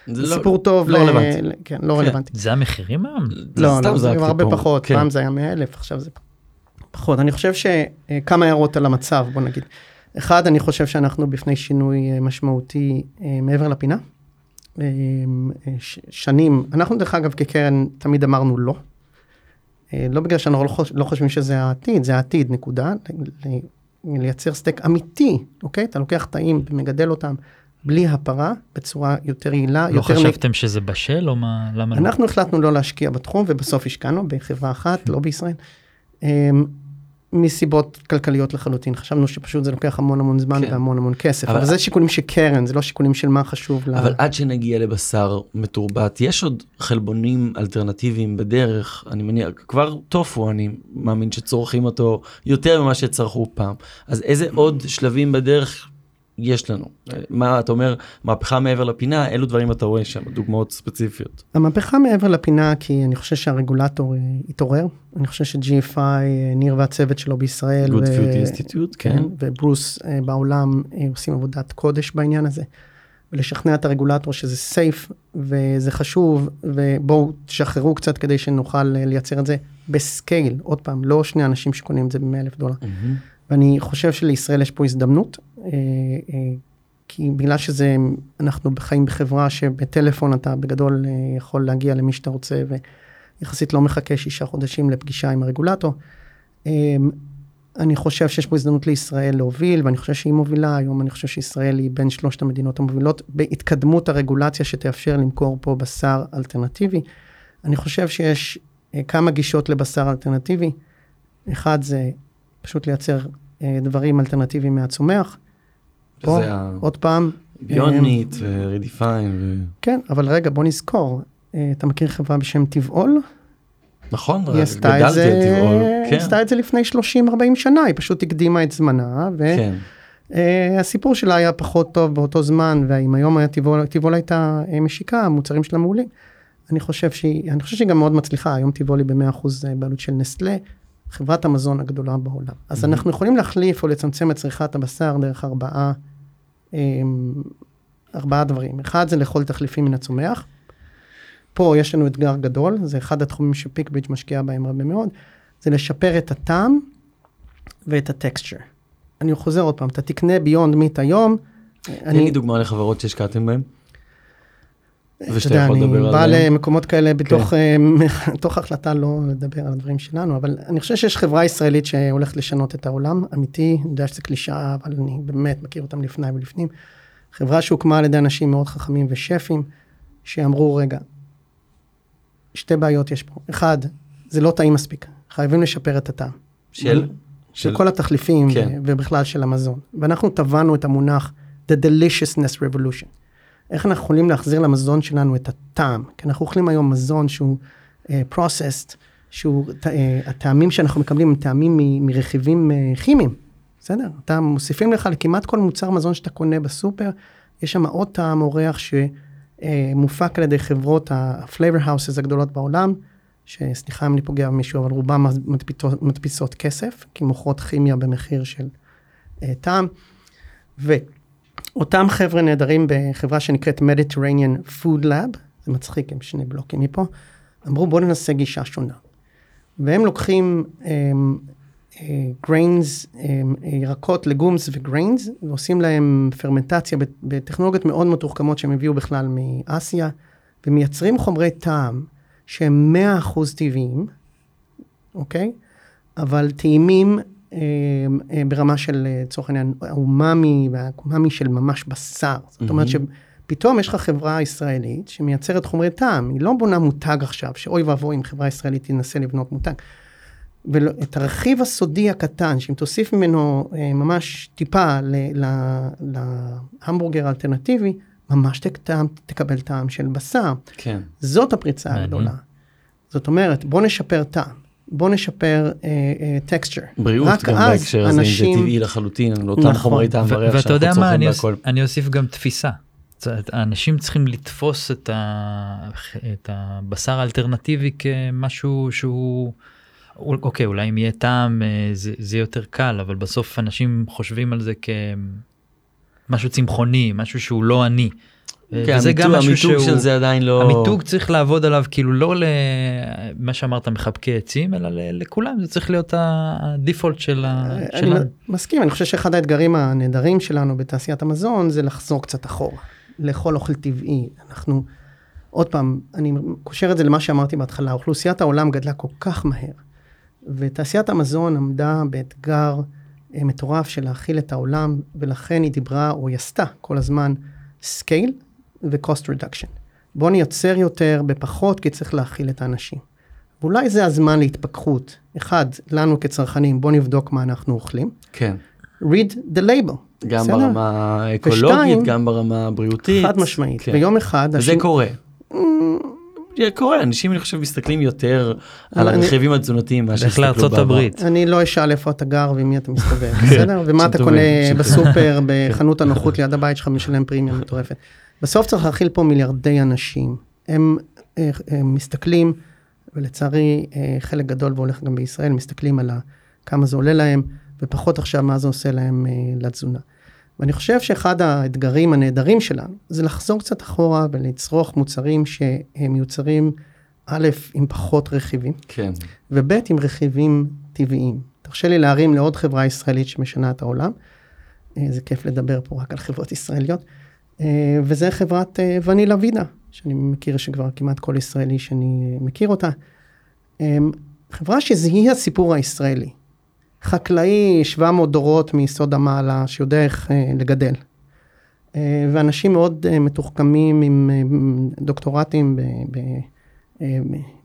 זה זה לא- סיפור טוב, לא ל- רלוונטי. ל- כן, לא כן. רלוונטי. זה המחירים היום? לא, לא, זה זרקתי הרבה. פחות, כן. פעם זה היה 100 אלף, עכשיו זה פחות. אני חושב שכמה הערות על המצב, בוא נגיד. אחד, אני חושב שאנחנו בפני שינוי אה, משמעותי אה, מעבר לפינה. אה, אה, שנים, אנחנו דרך אגב כקרן תמיד אמרנו לא. אה, לא בגלל שאנחנו לא חוש- לא חושבים שזה העתיד, זה העתיד, נקודה. לייצר סטייק אמיתי, אוקיי? אתה לוקח תאים ומגדל אותם בלי הפרה, בצורה יותר יעילה, לא יותר... חשבתם שזה בשל או מה? למה לא? אנחנו החלטנו לא להשקיע בתחום ובסוף השקענו בחברה אחת, לא בישראל. מסיבות כלכליות לחלוטין, חשבנו שפשוט זה לוקח המון המון זמן כן. והמון המון כסף, אבל- אבל זה שיקולים של קרן, זה לא שיקולים של מה חשוב לה. אבל עד שנגיע לבשר מתורבת, יש עוד חלבונים אלטרנטיביים בדרך, אני מניח, כבר טופו, אני מאמין שצורכים אותו יותר ממה שצרכו פעם. אז איזה עוד שלבים בדרך יש לנו? מה אתה אומר, מהפכה מעבר לפינה, אילו דברים אתה רואה שם, דוגמאות ספציפיות. המהפכה מעבר לפינה, כי אני חושב שהרגולטור אה, התעורר, אני חושב ש-GFI, אה, ניר והצוות שלו בישראל, Good ו- Food Institute, כן. וברוס אה, בעולם אה, עושים עבודת קודש בעניין הזה. ולשכנע את הרגולטור שזה סייף וזה חשוב ובואו תשחררו קצת כדי שנוכל אה, לייצר את זה בסקייל, עוד פעם, לא שני אנשים שקונים את זה ב-100 אלף דולר. ואני חושב שלישראל יש פה הזדמנות, אה, אה, כי בגלל שזה, אנחנו חיים בחברה שבטלפון אתה בגדול אה, יכול להגיע למי שאתה רוצה ויחסית לא מחכה שישה חודשים לפגישה עם הרגולטור. אני חושב שיש פה הזדמנות לישראל להוביל, ואני חושב שהיא מובילה היום, אני חושב שישראל היא בין שלושת המדינות המובילות בהתקדמות הרגולציה שתאפשר למכור פה בשר אלטרנטיבי. אני חושב שיש כמה גישות לבשר אלטרנטיבי. אחד זה פשוט לייצר אה, דברים אלטרנטיביים מהצומח. פה, ה- עוד פעם, ביונד אה, ורדיפיין, ו... כן, אבל רגע, בוא נזכור, אה, אתה מכיר חברה בשם טבעול? נכון, היא עשתה את גדלתי זה, על טבעול, היא כן, עשתה את זה לפני 30-40 שנה, היא פשוט הקדימה את זמנה, כן, הסיפור שלה היה פחות טוב באותו זמן, ואם היום היה טיבול הייתה משיקה, המוצרים שלה מעולים. אני חושב שהיא, אני חושב שהיא גם מאוד מצליחה, היום טיבולי ב-100% בעלות של נסטלה, חברת המזון הגדולה בעולם. אז mm-hmm. אנחנו יכולים להחליף או לצמצם את צריכת הבשר דרך ארבעה, ארבעה דברים. אחד זה לאכול תחליפים מן הצומח. פה יש לנו אתגר גדול, זה אחד התחומים שפיקביץ' משקיע בהם הרבה מאוד, זה לשפר את הטעם ואת הטקסטר. אני חוזר עוד פעם, אתה תקנה ביונד מיט היום. תן אני... לי דוגמה לחברות שהשקעתם בהן. ושאתה יכול לדבר עליהן. אני בא למקומות כאלה בתוך, כן. בתוך החלטה לא לדבר על הדברים שלנו, אבל אני חושב שיש חברה ישראלית שהולכת לשנות את העולם, אמיתי, אני יודע שזה קלישאה, אבל אני באמת מכיר אותם לפני ולפנים. חברה שהוקמה על ידי אנשים מאוד חכמים ושפים, שאמרו, רגע, שתי בעיות יש פה. אחד, זה לא טעים מספיק, חייבים לשפר את הטעם. של? של כל התחליפים, כן. ובכלל של המזון. ואנחנו טבענו את המונח The Deliciousness Revolution. איך אנחנו יכולים להחזיר למזון שלנו את הטעם? כי אנחנו אוכלים היום מזון שהוא uh, processed, שהוא, uh, הטעמים שאנחנו מקבלים הם טעמים מ, מרכיבים uh, כימיים, בסדר? אתה מוסיפים לך לכמעט כל מוצר מזון שאתה קונה בסופר, יש שם עוד טעם אורח שמופק uh, על ידי חברות ה-flavor houses הגדולות בעולם. שסליחה אם אני פוגע במישהו, אבל רובם מדפיסות, כסף, כי מוכרות כימיה במחיר של uh, טעם. ואותם חבר'ה נהדרים בחברה שנקראת Mediterranean Food Lab, זה מצחיק, הם שני בלוקים מפה, אמרו בואו ננסה גישה שונה. והם לוקחים um, um, ירקות, לגומס וגריינס, ועושים להם פרמנטציה בטכנולוגיות מאוד מתוחכמות שהם הביאו בכלל מאסיה, ומייצרים חומרי טעם. שהם 100% טבעיים, אוקיי? אבל טעימים ברמה של, אה, לצורך העניין, האומאמי והאומאמי של ממש בשר. זאת. אומרת שפתאום יש לך חברה ישראלית שמייצרת חומרי טעם, היא לא בונה מותג עכשיו, שאוי ואבוי אם חברה ישראלית תנסה לבנות מותג. ואת הרכיב הסודי הקטן, שאם תוסיף ממנו אה, ממש טיפה להמבורגר האלטרנטיבי, ממש טעם, תקבל טעם של בשר. כן. זאת הפריצה. הגדולה. זאת אומרת, בוא נשפר טעם. בוא נשפר טקסטר. Uh, בריאות גם בהקשר הזה, אנשים... זה טבעי לחלוטין, על אותם נכון. חומרי טעם וריח שאנחנו צורכים בהכל. ואתה יודע מה, אני, אוסיף גם תפיסה. האנשים צריכים לתפוס את, ה, את הבשר האלטרנטיבי כמשהו שהוא, אוקיי, אולי אם יהיה טעם אה, זה, זה יותר קל, אבל בסוף אנשים חושבים על זה כ... משהו צמחוני, משהו שהוא לא אני. כן, וזה המיתוג, גם משהו המיתוג שהוא, של זה עדיין לא... המיתוג צריך לעבוד עליו כאילו לא למה שאמרת מחבקי עצים, אלא לכולם, זה צריך להיות הדיפולט של ה... אני שלנו. מסכים, אני חושב שאחד האתגרים הנהדרים שלנו בתעשיית המזון זה לחזור קצת אחורה, לאכול אוכל טבעי. אנחנו, עוד פעם, אני קושר את זה למה שאמרתי בהתחלה, אוכלוסיית העולם גדלה כל כך מהר, ותעשיית המזון עמדה באתגר מטורף של להכיל את העולם, ולכן היא דיברה, או היא עשתה כל הזמן, scale ו-cost reduction. בוא נייצר יותר בפחות, כי צריך להכיל את האנשים. ואולי זה הזמן להתפכחות. אחד, לנו כצרכנים, בוא נבדוק מה אנחנו אוכלים. כן. read the label. גם בסדר? ברמה האקולוגית, ושתיים, גם ברמה הבריאותית. חד משמעית. כן. ויום אחד... וזה השם... קורה. קורה, אנשים אני חושב מסתכלים יותר על הרכיבים התזונתיים מאשר הסתכלו בעבר. אני לא אשאל איפה אתה גר ועם מי אתה מסתובב, בסדר? ומה אתה קונה בסופר, בחנות הנוחות ליד הבית שלך משלם פרימיום מטורפת. בסוף צריך להכיל פה מיליארדי אנשים. הם, הם מסתכלים, ולצערי אה, חלק גדול והולך גם בישראל, מסתכלים על כמה זה עולה להם, ופחות עכשיו מה זה עושה להם אה, לתזונה. ואני חושב שאחד האתגרים הנהדרים שלנו זה לחזור קצת אחורה ולצרוך מוצרים שהם מיוצרים א', עם פחות רכיבים, כן. וב', עם רכיבים טבעיים. תרשה לי להרים לעוד חברה ישראלית שמשנה את העולם. אה, זה כיף לדבר פה רק על חברות ישראליות. אה, וזה חברת אה, ונילה וידה, שאני מכיר שכבר כמעט כל ישראלי שאני מכיר אותה. חברה שהיא הסיפור הישראלי. חקלאי 700 דורות מיסוד המעלה שיודע איך אה, לגדל. אה, ואנשים מאוד אה, מתוחכמים עם דוקטורטים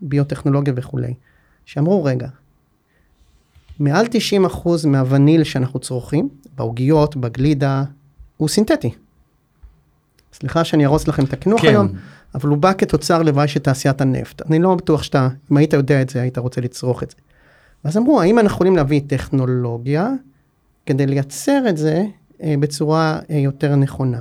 בביוטכנולוגיה וכולי, שאמרו רגע, מעל 90 אחוז מהווניל שאנחנו צורכים, בעוגיות, בגלידה, הוא סינתטי. סליחה שאני ארוס לכם את הקינוח כן. היום, אבל הוא בא כתוצר לוואי של תעשיית הנפט. אני לא בטוח שאתה, אם היית יודע את זה, היית רוצה לצרוך את זה. ואז אמרו, האם אנחנו יכולים להביא טכנולוגיה כדי לייצר את זה בצורה יותר נכונה.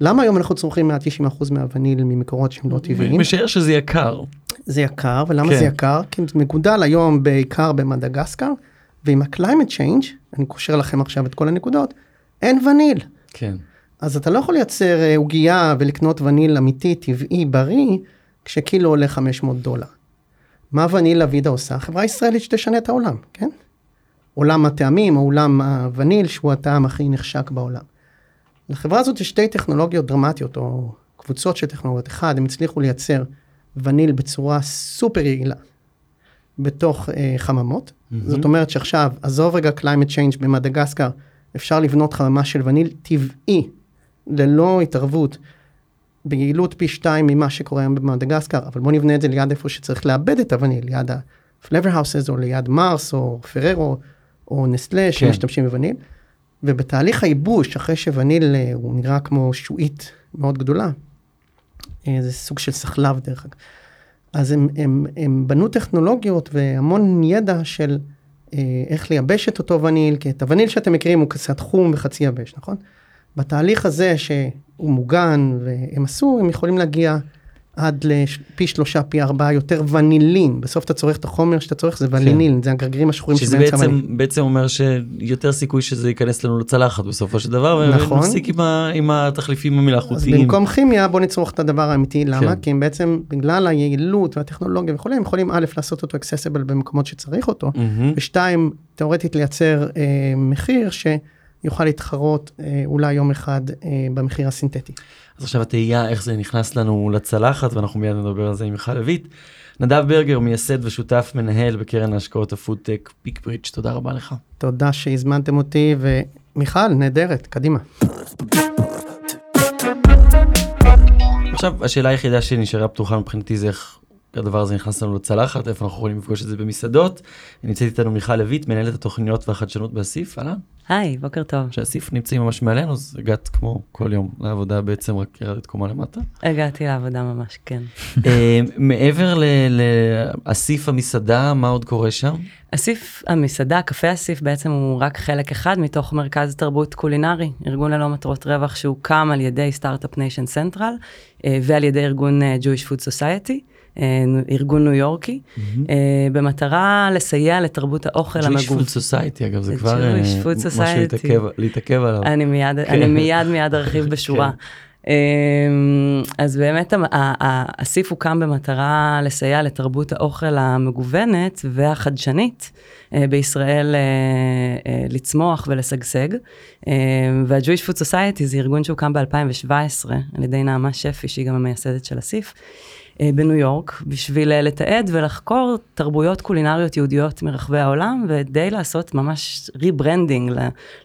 למה היום אנחנו צורכים מעל 90% מהווניל ממקורות שהם לא טבעיים? משער שזה יקר. זה יקר, ולמה כן. זה יקר? כי זה מגודל היום בעיקר במדגסקר, ועם ה-climate change, אני קושר לכם עכשיו את כל הנקודות, אין וניל. כן. אז אתה לא יכול לייצר אה, עוגייה ולקנות וניל אמיתי, טבעי, בריא, כשקילו עולה 500 דולר. מה וניל אבידה עושה? חברה ישראלית שתשנה את העולם, כן? עולם הטעמים, עולם הווניל, שהוא הטעם הכי נחשק בעולם. לחברה הזאת יש שתי טכנולוגיות דרמטיות, או קבוצות של טכנולוגיות. אחד, הם הצליחו לייצר וניל בצורה סופר יעילה בתוך אה, חממות. Mm-hmm. זאת אומרת שעכשיו, עזוב רגע climate change במדגסקר, אפשר לבנות חממה של וניל טבעי, ללא התערבות, ביעילות פי שתיים ממה שקורה היום במדגסקר, אבל בוא נבנה את זה ליד איפה שצריך לאבד את הווניל, ליד ה-flavor houses, או ליד מרס, או פררו, או נסטלה, כן. שמשתמשים בווניל. ובתהליך הייבוש, אחרי שווניל אה, הוא נראה כמו שועית מאוד גדולה, אה, זה סוג של סחלב דרך אגב. אז הם, הם, הם בנו טכנולוגיות והמון ידע של אה, איך לייבש את אותו וניל, כי את הווניל שאתם מכירים הוא קצת חום וחצי יבש, נכון? בתהליך הזה שהוא מוגן והם עשו, הם יכולים להגיע עד לפי שלושה, פי ארבעה יותר ונילין. בסוף אתה צורך את החומר שאתה צורך, זה ונילין, כן. זה הגרגירים השחורים שבאמצע ונילין. שזה בעצם אומר שיותר סיכוי שזה ייכנס לנו לצלחת בסופו של דבר, נכון. ונפסיק עם, עם התחליפים המלאכותיים. אז במקום כימיה בוא נצרוך את הדבר האמיתי, למה? כן. כי הם בעצם, בגלל היעילות והטכנולוגיה וכולי, הם יכולים א', לעשות אותו accessible במקומות שצריך אותו, mm-hmm. ושתיים, תאורטית לייצר אה, מחיר ש... יוכל להתחרות אה, אולי יום אחד אה, במחיר הסינתטי. אז עכשיו התהייה איך זה נכנס לנו לצלחת ואנחנו מיד נדבר על זה עם מיכל לויט. נדב ברגר מייסד ושותף מנהל בקרן ההשקעות הפודטק פיק ברידג' תודה רבה לך. תודה שהזמנתם אותי ומיכל נהדרת קדימה. עכשיו השאלה היחידה שנשארה פתוחה מבחינתי זה איך הדבר הזה נכנס לנו לצלחת איפה אנחנו יכולים לפגוש את זה במסעדות. נמצאת איתנו מיכל לויט מנהלת התוכניות והחדשנות באסיף. אהלן. היי, בוקר טוב. שאסיף נמצאים ממש מעלינו, אז הגעת כמו כל יום לעבודה בעצם, רק ירדת קומה למטה. הגעתי לעבודה ממש, כן. אה, מעבר לאסיף המסעדה, מה עוד קורה שם? אסיף המסעדה, קפה אסיף בעצם הוא רק חלק אחד מתוך מרכז תרבות קולינרי, ארגון ללא מטרות רווח שהוקם על ידי Start-Up Nation Central ועל ידי ארגון אה, Jewish Food Society. אה, ארגון ניו יורקי, mm-hmm. במטרה לסייע לתרבות האוכל המגוון. Jewish Food Society, אגב, זה כבר אה, משהו להתעכב עליו. אני מיד, כן. מיד ארחיב בשורה. כן. אז באמת האסיף הוקם במטרה לסייע לתרבות האוכל המגוונת והחדשנית בישראל לצמוח ולשגשג. וה-Jewish Food Society זה ארגון שהוקם ב-2017 על ידי נעמה שפי, שהיא גם המייסדת של אסיף. אה, בניו יורק, בשביל אה, לתעד ולחקור תרבויות קולינריות יהודיות מרחבי העולם, ודי לעשות ממש rebranding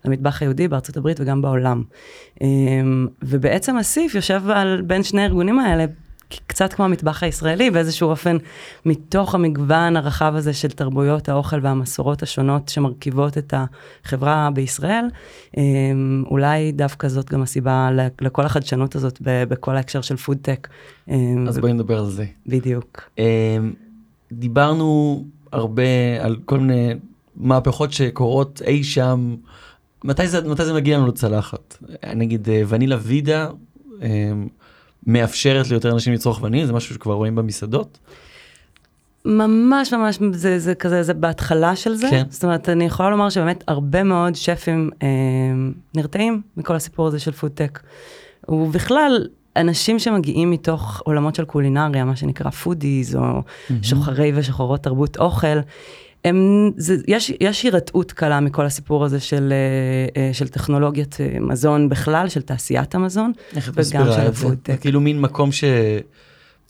למטבח היהודי בארצות הברית וגם בעולם. אה, ובעצם אסיף יושב על בין שני הארגונים האלה קצת כמו המטבח הישראלי, באיזשהו אופן, מתוך המגוון הרחב הזה של תרבויות האוכל והמסורות השונות שמרכיבות את החברה בישראל, אמ, אולי דווקא זאת גם הסיבה לכל החדשנות הזאת בכל ההקשר של פודטק. אמ, אז בואי נדבר על זה. בדיוק. אמ, דיברנו הרבה על כל מיני מהפכות שקורות אי שם. מתי זה, מתי זה מגיע לנו לצלחת? נגיד אה, ונילה וידה. מאפשרת ליותר אנשים לצרוך וניל? זה משהו שכבר רואים במסעדות? ממש ממש זה זה כזה זה בהתחלה של זה כן. זאת אומרת אני יכולה לומר שבאמת הרבה מאוד שפים אה, נרתעים מכל הסיפור הזה של פודטק. ובכלל אנשים שמגיעים מתוך עולמות של קולינריה מה שנקרא foodies או mm-hmm. שוחרי ושוחרות תרבות אוכל הם, זה, יש, יש הירתעות קלה מכל הסיפור הזה של, אה, אה, של טכנולוגיית אה, מזון בכלל, של תעשיית המזון, וגם של הפודטק. כאילו מין מקום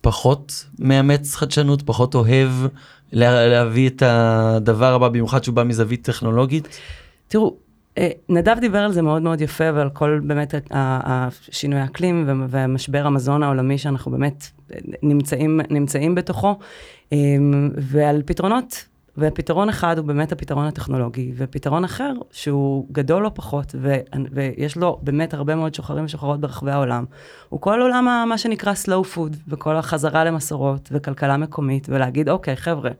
שפחות מאמץ חדשנות, פחות אוהב לה, להביא את הדבר הבא, במיוחד שהוא בא מזווית טכנולוגית. תראו, נדב דיבר על זה מאוד מאוד יפה ועל כל באמת השינוי האקלים ומשבר המזון העולמי שאנחנו באמת נמצאים, נמצאים בתוכו, ועל פתרונות ופתרון אחד הוא באמת הפתרון הטכנולוגי, ופתרון אחר שהוא גדול לא פחות, ו- ויש לו באמת הרבה מאוד שוחרים ושוחרות ברחבי העולם, הוא כל עולם מה שנקרא slow food, וכל החזרה למסורות וכלכלה מקומית, ולהגיד, אוקיי, חבר'ה,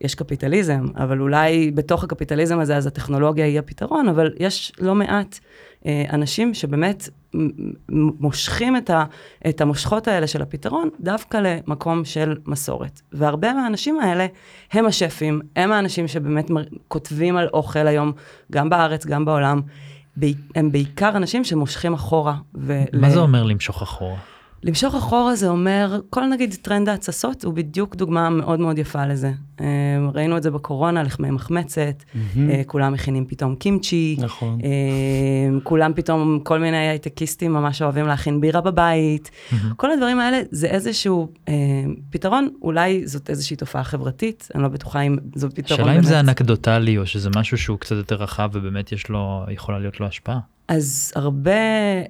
יש קפיטליזם, אבל אולי בתוך הקפיטליזם הזה אז הטכנולוגיה היא הפתרון, אבל יש לא מעט אנשים שבאמת מושכים את, ה, את המושכות האלה של הפתרון דווקא למקום של מסורת. והרבה מהאנשים האלה הם השפים, הם האנשים שבאמת כותבים על אוכל היום, גם בארץ, גם בעולם. הם בעיקר אנשים שמושכים אחורה. ול... מה זה אומר למשוך אחורה? למשוך אחורה זה אומר, כל נגיד טרנד ההתססות הוא בדיוק דוגמה מאוד מאוד יפה לזה. אה, ראינו את זה בקורונה, לחמי מחמצת, mm-hmm. כולם מכינים פתאום קימצ'י, נכון. אה, כולם פתאום, כל מיני הייטקיסטים ממש אוהבים להכין בירה בבית. Mm-hmm. כל הדברים האלה זה איזשהו אה, פתרון, אולי זאת איזושהי תופעה חברתית, אני לא בטוחה אם זו פתרון באמת. שאלה אם זה אנקדוטלי או שזה משהו שהוא קצת יותר רחב ובאמת יש לו, יכולה להיות לו השפעה. אז הרבה,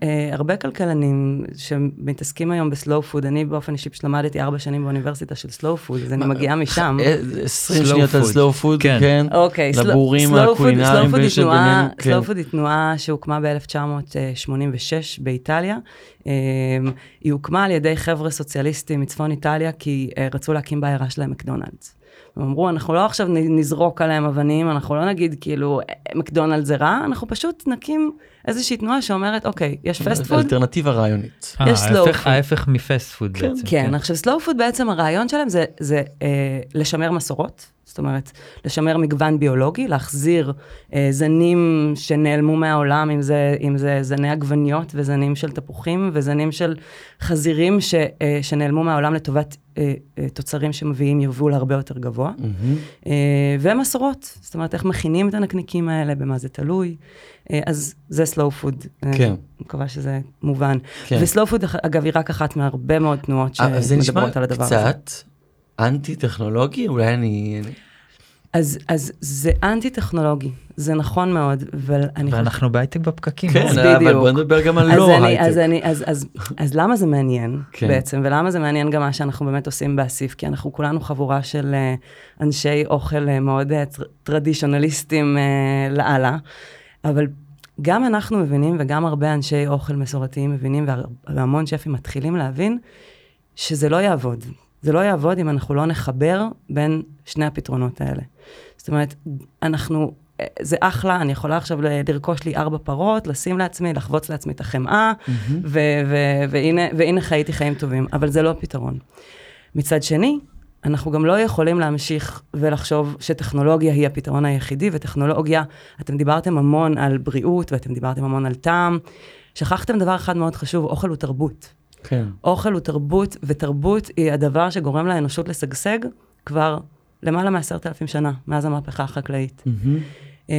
אה, הרבה כלכלנים שמתעסקים היום ב slow food, אני באופן אישי פשוט למדתי ארבע שנים באוניברסיטה של slow food, אז אני מגיעה משם. 20 שניות על slow food, כן. אוקיי, לבורים הקולינריים slow food היא תנועה שהוקמה ב-1986 באיטליה. אה, היא הוקמה על ידי חבר'ה סוציאליסטים מצפון איטליה, כי אה, רצו להקים בעיירה שלהם מקדונלדס. הם אמרו, אנחנו לא עכשיו נזרוק עליהם אבנים, אנחנו לא נגיד כאילו, מקדונלד זה רע, אנחנו פשוט נקים איזושהי תנועה שאומרת, אוקיי, יש fast food. אלטרנטיבה רעיונית. יש slow food. ההפך מ fast food כן, בעצם. כן, כן. עכשיו slow food בעצם הרעיון שלהם זה, זה אה, לשמר מסורות, זאת אומרת, לשמר מגוון ביולוגי, להחזיר אה, זנים שנעלמו מהעולם, אם זה, אם זה זני עגבניות וזנים של תפוחים וזנים של חזירים ש, אה, שנעלמו מהעולם לטובת אה, אה, תוצרים שמביאים יבול הרבה יותר גבוה. Mm-hmm. אה, ומסורות, זאת אומרת, איך מכינים את הנקניקים האלה, במה זה תלוי. אה, אז זה food. אה, כן. אני מקווה שזה מובן. כן. ו slow food, אגב, היא רק אחת מהרבה מאוד תנועות אה, שמדברות על הדבר הזה. זה נשמע קצת אנטי-טכנולוגי? אולי אני... אז, אז זה אנטי-טכנולוגי, זה נכון מאוד, אבל אני... ואנחנו חושב... בהייטק בפקקים. כן, אז אבל בדיוק. בוא נדבר גם על לא הייטק. אז, אני, אז, אז, אז למה זה מעניין כן. בעצם, ולמה זה מעניין גם מה שאנחנו באמת עושים באסיף, כי אנחנו כולנו חבורה של אנשי אוכל מאוד טרדישונליסטים לאללה, אבל גם אנחנו מבינים, וגם הרבה אנשי אוכל מסורתיים מבינים, והמון שפים מתחילים להבין, שזה לא יעבוד. זה לא יעבוד אם אנחנו לא נחבר בין שני הפתרונות האלה. זאת אומרת, אנחנו, זה אחלה, אני יכולה עכשיו לרכוש לי ארבע פרות, לשים לעצמי, לחבוץ לעצמי את החמאה, mm-hmm. והנה, והנה חייתי חיים טובים, אבל זה לא הפתרון. מצד שני, אנחנו גם לא יכולים להמשיך ולחשוב שטכנולוגיה היא הפתרון היחידי, וטכנולוגיה, אתם דיברתם המון על בריאות, ואתם דיברתם המון על טעם. שכחתם דבר אחד מאוד חשוב, אוכל הוא תרבות. כן. אוכל הוא תרבות, ותרבות היא הדבר שגורם לאנושות לשגשג כבר למעלה מעשרת אלפים שנה, מאז המהפכה החקלאית. Mm-hmm.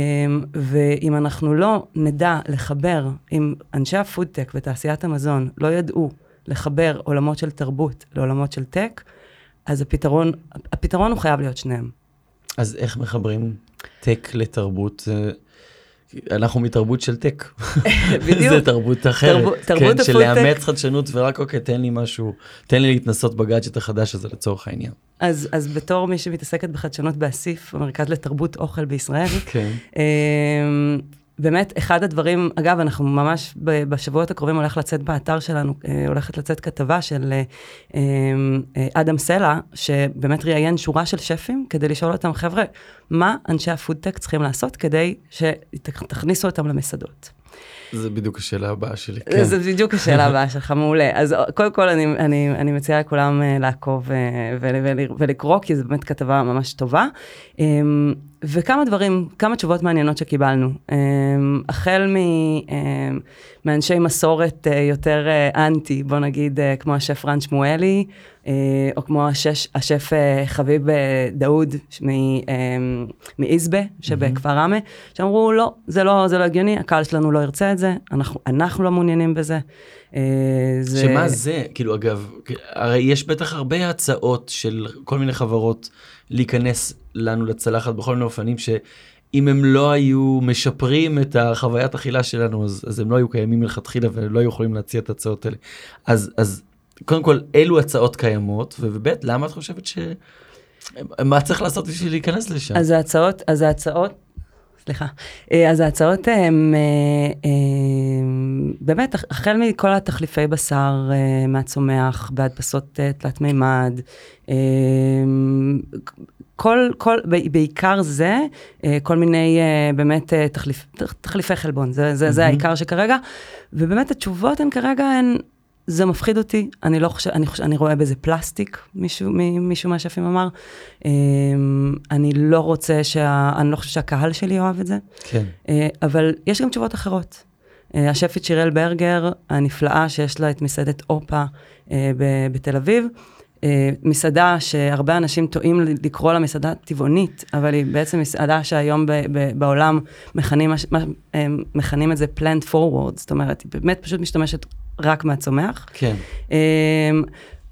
ואם אנחנו לא נדע לחבר, אם אנשי הפודטק ותעשיית המזון לא ידעו לחבר עולמות של תרבות לעולמות של טק, אז הפתרון, הפתרון הוא חייב להיות שניהם. אז איך מחברים טק לתרבות? אנחנו מתרבות של טק. בדיוק. זה תרבות אחרת. תרבות, תרבות כן, של לאמץ חדשנות ורק אוקיי, תן לי משהו, תן לי להתנסות בגאדג'ט החדש הזה לצורך העניין. אז, אז בתור מי שמתעסקת בחדשנות באסיף, המרכז לתרבות אוכל בישראל, כן. אמ, באמת, אחד הדברים, אגב, אנחנו ממש בשבועות הקרובים הולך לצאת באתר שלנו, אה, הולכת לצאת כתבה של אה, אה, אדם סלע, שבאמת ראיין שורה של שפים כדי לשאול אותם, חבר'ה, מה אנשי הפודטק צריכים לעשות כדי שתכניסו אותם למסעדות? זה בדיוק השאלה הבאה שלי, כן. זה בדיוק השאלה הבאה שלך, מעולה. אז קודם כל אני, אני, אני מציעה לכולם לעקוב ולקרוא, כי זו באמת כתבה ממש טובה. אמ, וכמה דברים, כמה תשובות מעניינות שקיבלנו. אמ, החל מ, מאנשי מסורת אה, יותר אה, אנטי, בוא נגיד, אה, כמו השף רן שמואלי, או כמו השש, השף חביב דאוד מאיזבה שבכפר ראמה, שאמרו, לא, זה לא, זה לא הגיוני, הקהל שלנו לא ירצה את זה, אנחנו, אנחנו לא מעוניינים בזה. זה... שמה זה, כאילו אגב, הרי יש בטח הרבה הצעות של כל מיני חברות להיכנס לנו לצלחת בכל מיני אופנים שאם הם לא היו משפרים את החוויית אכילה שלנו אז, אז הם לא היו קיימים מלכתחילה ולא היו יכולים להציע את ההצעות האלה. אז, אז קודם כל אלו הצעות קיימות וב' למה את חושבת ש... מה צריך לעשות בשביל להיכנס לשם? אז ההצעות, אז ההצעות סליחה. אה, אז ההצעות הן, אה, אה, באמת, החל מכל התחליפי בשר מהצומח, בהדפסות תלת מימד, כל, כל, בעיקר זה, כל מיני באמת תחליף, תחליפי חלבון, זה, זה, mm-hmm. זה העיקר שכרגע, ובאמת התשובות הן כרגע הן... זה מפחיד אותי, אני לא חושב, אני, חושב, אני רואה בזה פלסטיק, מישהו, מישהו מהשפים אמר. אמ, אני לא רוצה, שה, אני לא חושב שהקהל שלי אוהב את זה. כן. אה, אבל יש גם תשובות אחרות. אה, השפית שיראל ברגר הנפלאה, שיש לה את מסעדת אופה אה, בתל אביב, מסעדה שהרבה אנשים טועים לקרוא לה מסעדה טבעונית, אבל היא בעצם מסעדה שהיום ב, ב, בעולם מכנים, מכנים את זה plant forward, זאת אומרת, היא באמת פשוט משתמשת רק מהצומח. כן. אמ,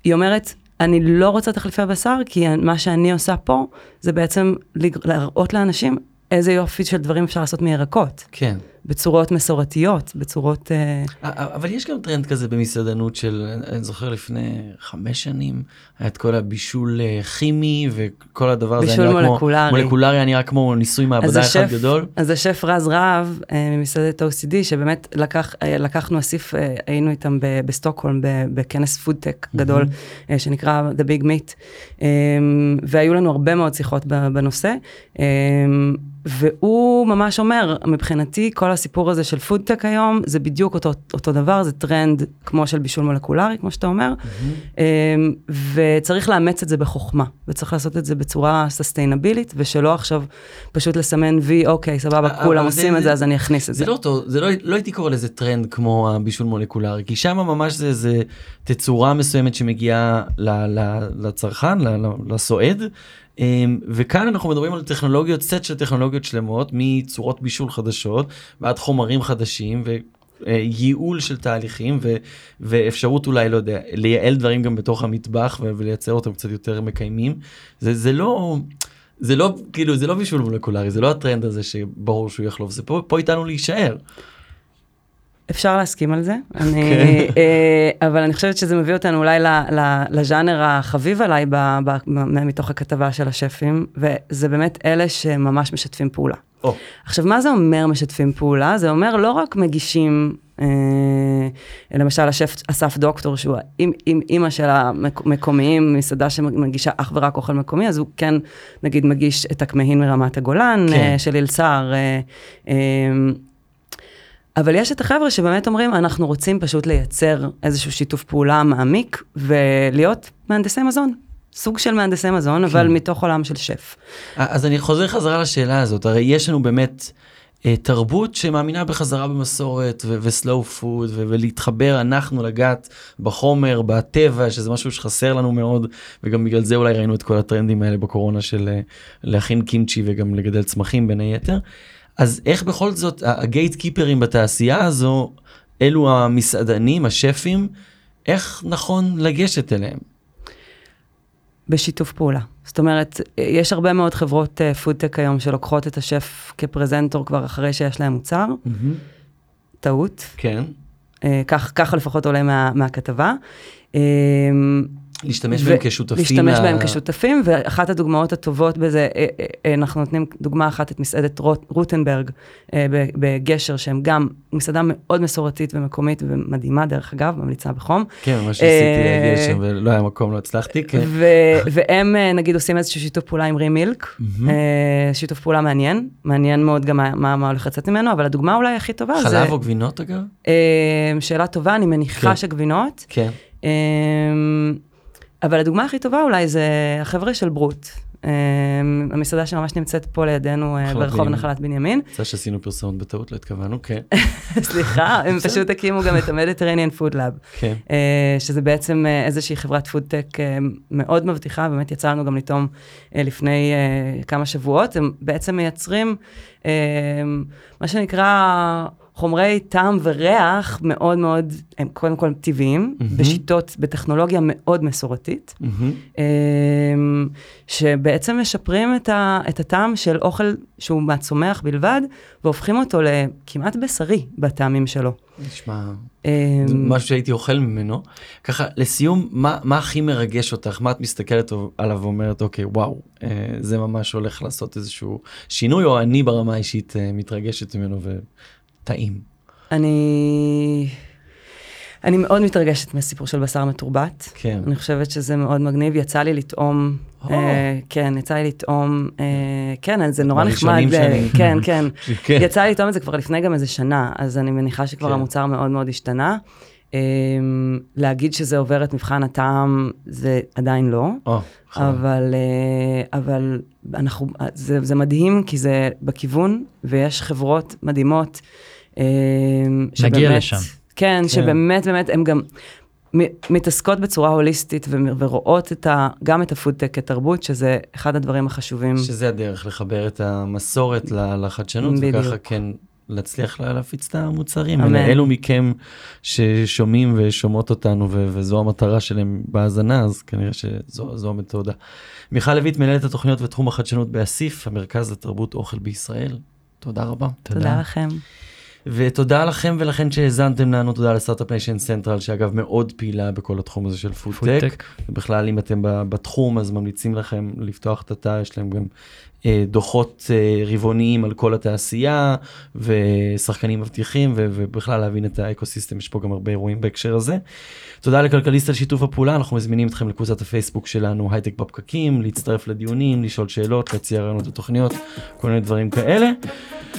היא אומרת, אני לא רוצה תחליפי בשר, כי מה שאני עושה פה, זה בעצם להראות לאנשים איזה יופי של דברים אפשר לעשות מירקות. כן. בצורות מסורתיות, בצורות... אה, אבל יש גם טרנד כזה במסעדנות של, אני זוכר לפני חמש שנים, היה את כל הבישול אה, כימי וכל הדבר הזה. בישול מולקולרי. כמו, מולקולרי נראה כמו ניסוי מעבדה אחד גדול. אז השף רז רהב אה, ממסעדת OCD, שבאמת לקח, לקחנו אסיף, היינו איתם בסטוקהולם בכנס פודטק גדול, שנקרא The Big Meet, והיו לנו הרבה מאוד שיחות בנושא. והוא ממש אומר, מבחינתי כל הסיפור הזה של פודטק היום, זה בדיוק אותו, אותו דבר, זה טרנד כמו של בישול מולקולרי, כמו שאתה אומר, mm-hmm. וצריך לאמץ את זה בחוכמה, וצריך לעשות את זה בצורה סוסטיינבילית, ושלא עכשיו פשוט לסמן וי, אוקיי, סבבה, כולם עושים את זה, אז אני אכניס את זה. זה לא טוב, זה לא, לא הייתי קורא לזה טרנד כמו הבישול מולקולרי, כי שם ממש זה, זה תצורה מסוימת שמגיעה ל, ל, לצרכן, לסועד. אמ, וכאן אנחנו מדברים על טכנולוגיות, סט של טכנולוגיות שלמות, מצורות בישול חדשות ועד חומרים חדשים וייעול של תהליכים ו, ואפשרות אולי, לא יודע, לייעל דברים גם בתוך המטבח ולייצר אותם קצת יותר מקיימים. זה, זה לא... זה לא כאילו זה לא בישול מולקולרי זה לא הטרנד הזה שברור שהוא יחלוף זה פה, פה איתנו להישאר. אפשר להסכים על זה, אני, okay. כן. אה, אבל אני חושבת שזה מביא אותנו אולי לז'אנר החביב עליי ב, ב, מתוך הכתבה של השפים, וזה באמת אלה שממש משתפים פעולה. Oh. עכשיו, מה זה אומר משתפים פעולה? זה אומר לא רק מגישים, אה, למשל השף אסף דוקטור, שהוא עם, עם אימא של המקומיים, מסעדה שמגישה אך ורק אוכל מקומי, אז הוא כן, נגיד, מגיש את הכמהין מרמת הגולן, כן. אה, של אילצר. אה, אה, אבל יש את החבר'ה שבאמת אומרים, אנחנו רוצים פשוט לייצר איזשהו שיתוף פעולה מעמיק ולהיות מהנדסי מזון. סוג של מהנדסי מזון, אבל כן. מתוך עולם של שף. אז אני חוזר חזרה לשאלה הזאת, הרי יש לנו באמת אה, תרבות שמאמינה בחזרה במסורת וסלואו פוד ולהתחבר אנחנו לגעת בחומר, בטבע, שזה משהו שחסר לנו מאוד, וגם בגלל זה אולי ראינו את כל הטרנדים האלה בקורונה של אה, להכין קימצ'י וגם לגדל צמחים בין היתר. אז איך בכל זאת הגייט קיפרים בתעשייה הזו, אלו המסעדנים, השפים, איך נכון לגשת אליהם? בשיתוף פעולה. זאת אומרת, יש הרבה מאוד חברות פודטק uh, היום שלוקחות את השף כפרזנטור כבר אחרי שיש להם מוצר. Mm-hmm. טעות. כן. Uh, כך, ככה לפחות עולה מה, מהכתבה. Uh, להשתמש בהם כשותפים. להשתמש לה... בהם כשותפים, ואחת הדוגמאות הטובות בזה, אה, אה, אה, אנחנו נותנים דוגמה אחת את מסעדת רוטנברג בגשר, שהם גם מסעדה מאוד מסורתית ומקומית ומדהימה, דרך אגב, ממליצה בחום. כן, ממש ניסיתי להגיע שם ולא היה מקום, לא הצלחתי. כן. והם נגיד עושים איזשהו שיתוף פעולה עם רימילק, שיתוף פעולה מעניין, מעניין מאוד גם מה הולך לצאת ממנו, אבל הדוגמה אולי הכי טובה זה... חלב או גבינות אגב? שאלה טובה, אני מניחה כן. שגבינות. כן. אבל הדוגמה הכי טובה אולי זה החבר'ה של ברוט. Um, המסעדה שממש נמצאת פה לידינו uh, ברחוב נחלת בנימין. זה שעשינו פרסומת בטעות, לא התכוונו, כן. סליחה, הם פשוט הקימו גם את ה Mediterranean Food Lab. כן. Uh, שזה בעצם uh, איזושהי חברת פודטק מאוד מבטיחה, באמת יצא לנו גם לטעום לפני כמה שבועות. הם בעצם מייצרים מה שנקרא חומרי טעם וריח מאוד מאוד, הם קודם כל טבעיים, mm-hmm. בשיטות, בטכנולוגיה מאוד מסורתית, mm-hmm. שבעצם משפרים את, ה, את הטעם של אוכל שהוא מהצומח בלבד, והופכים אותו לכמעט בשרי בטעמים שלו. נשמע אמ, משהו שהייתי אוכל ממנו. ככה, לסיום, מה, מה הכי מרגש אותך? מה את מסתכלת עליו ואומרת, אוקיי, וואו, אה, זה ממש הולך לעשות איזשהו שינוי, או אני ברמה האישית אה, מתרגשת ממנו ו... טעים? אני... אני מאוד מתרגשת מהסיפור של בשר מתורבת. כן. אני חושבת שזה מאוד מגניב. יצא לי לטעום, Oh. אה, כן, יצא לי לטעום, אה, כן, זה נורא נחמד. שאני- כן, כן. כן. יצא לי לטעום את זה כבר לפני גם איזה שנה, אז אני מניחה שכבר כן. המוצר מאוד מאוד השתנה. אה, להגיד שזה עובר את מבחן הטעם, זה עדיין לא. חבל. אבל, אה, אבל אנחנו, זה, זה מדהים כי זה בכיוון ויש חברות מדהימות. אה, נגיע לשם. כן, כן. שבאמת באמת הן גם מתעסקות בצורה הוליסטית ורואות את ה, גם את הפודטק כתרבות, שזה אחד הדברים החשובים. שזה הדרך לחבר את המסורת לחדשנות, בדיוק. וככה כן להצליח לה- להפיץ את המוצרים. אמן. אלה- אלו מכם ששומעים ושומעות אותנו, ו- וזו המטרה שלהם בהאזנה, אז כנראה שזו זו המתודה. מיכל לויט, מנהלת התוכניות ותחום החדשנות באסיף, המרכז לתרבות אוכל בישראל. תודה רבה. תודה לכם. ותודה לכם ולכן שהאזנתם לנו, תודה ל Start-Up Nation Central, שאגב מאוד פעילה בכל התחום הזה של פודטק. ובכלל אם אתם בתחום אז ממליצים לכם לפתוח את התא, יש להם גם דוחות אה, רבעוניים על כל התעשייה ושחקנים מבטיחים ובכלל להבין את האקוסיסטם, יש פה גם הרבה אירועים בהקשר הזה. תודה לכלכליסט על שיתוף הפעולה, אנחנו מזמינים אתכם לקבוצת הפייסבוק שלנו הייטק בפקקים, להצטרף לדיונים, לשאול שאלות, להציע רעיונות לתוכניות, כל מיני דברים כאלה.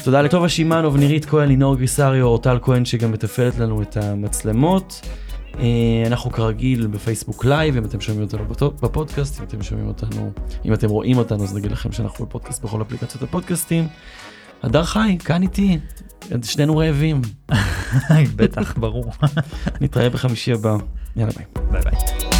תודה לטובה שמאנוב, נירית כהן, לינור גריסריו, אורטל כהן שגם מתפעלת לנו את המצלמות. אה, אנחנו כרגיל בפייסבוק לייב, אם אתם שומעים אותנו בפוד- בפודקאסט, אם אתם שומעים אותנו, אם אתם רואים אותנו אז נגיד לכם שאנחנו בפודקאסט בכל אפליקציות הפודקאסטים. הדר חי, כאן איתי, שנינו רעבים. בטח, ברור. נתראה בחמישי הבא, יאללה ביי. ביי ביי.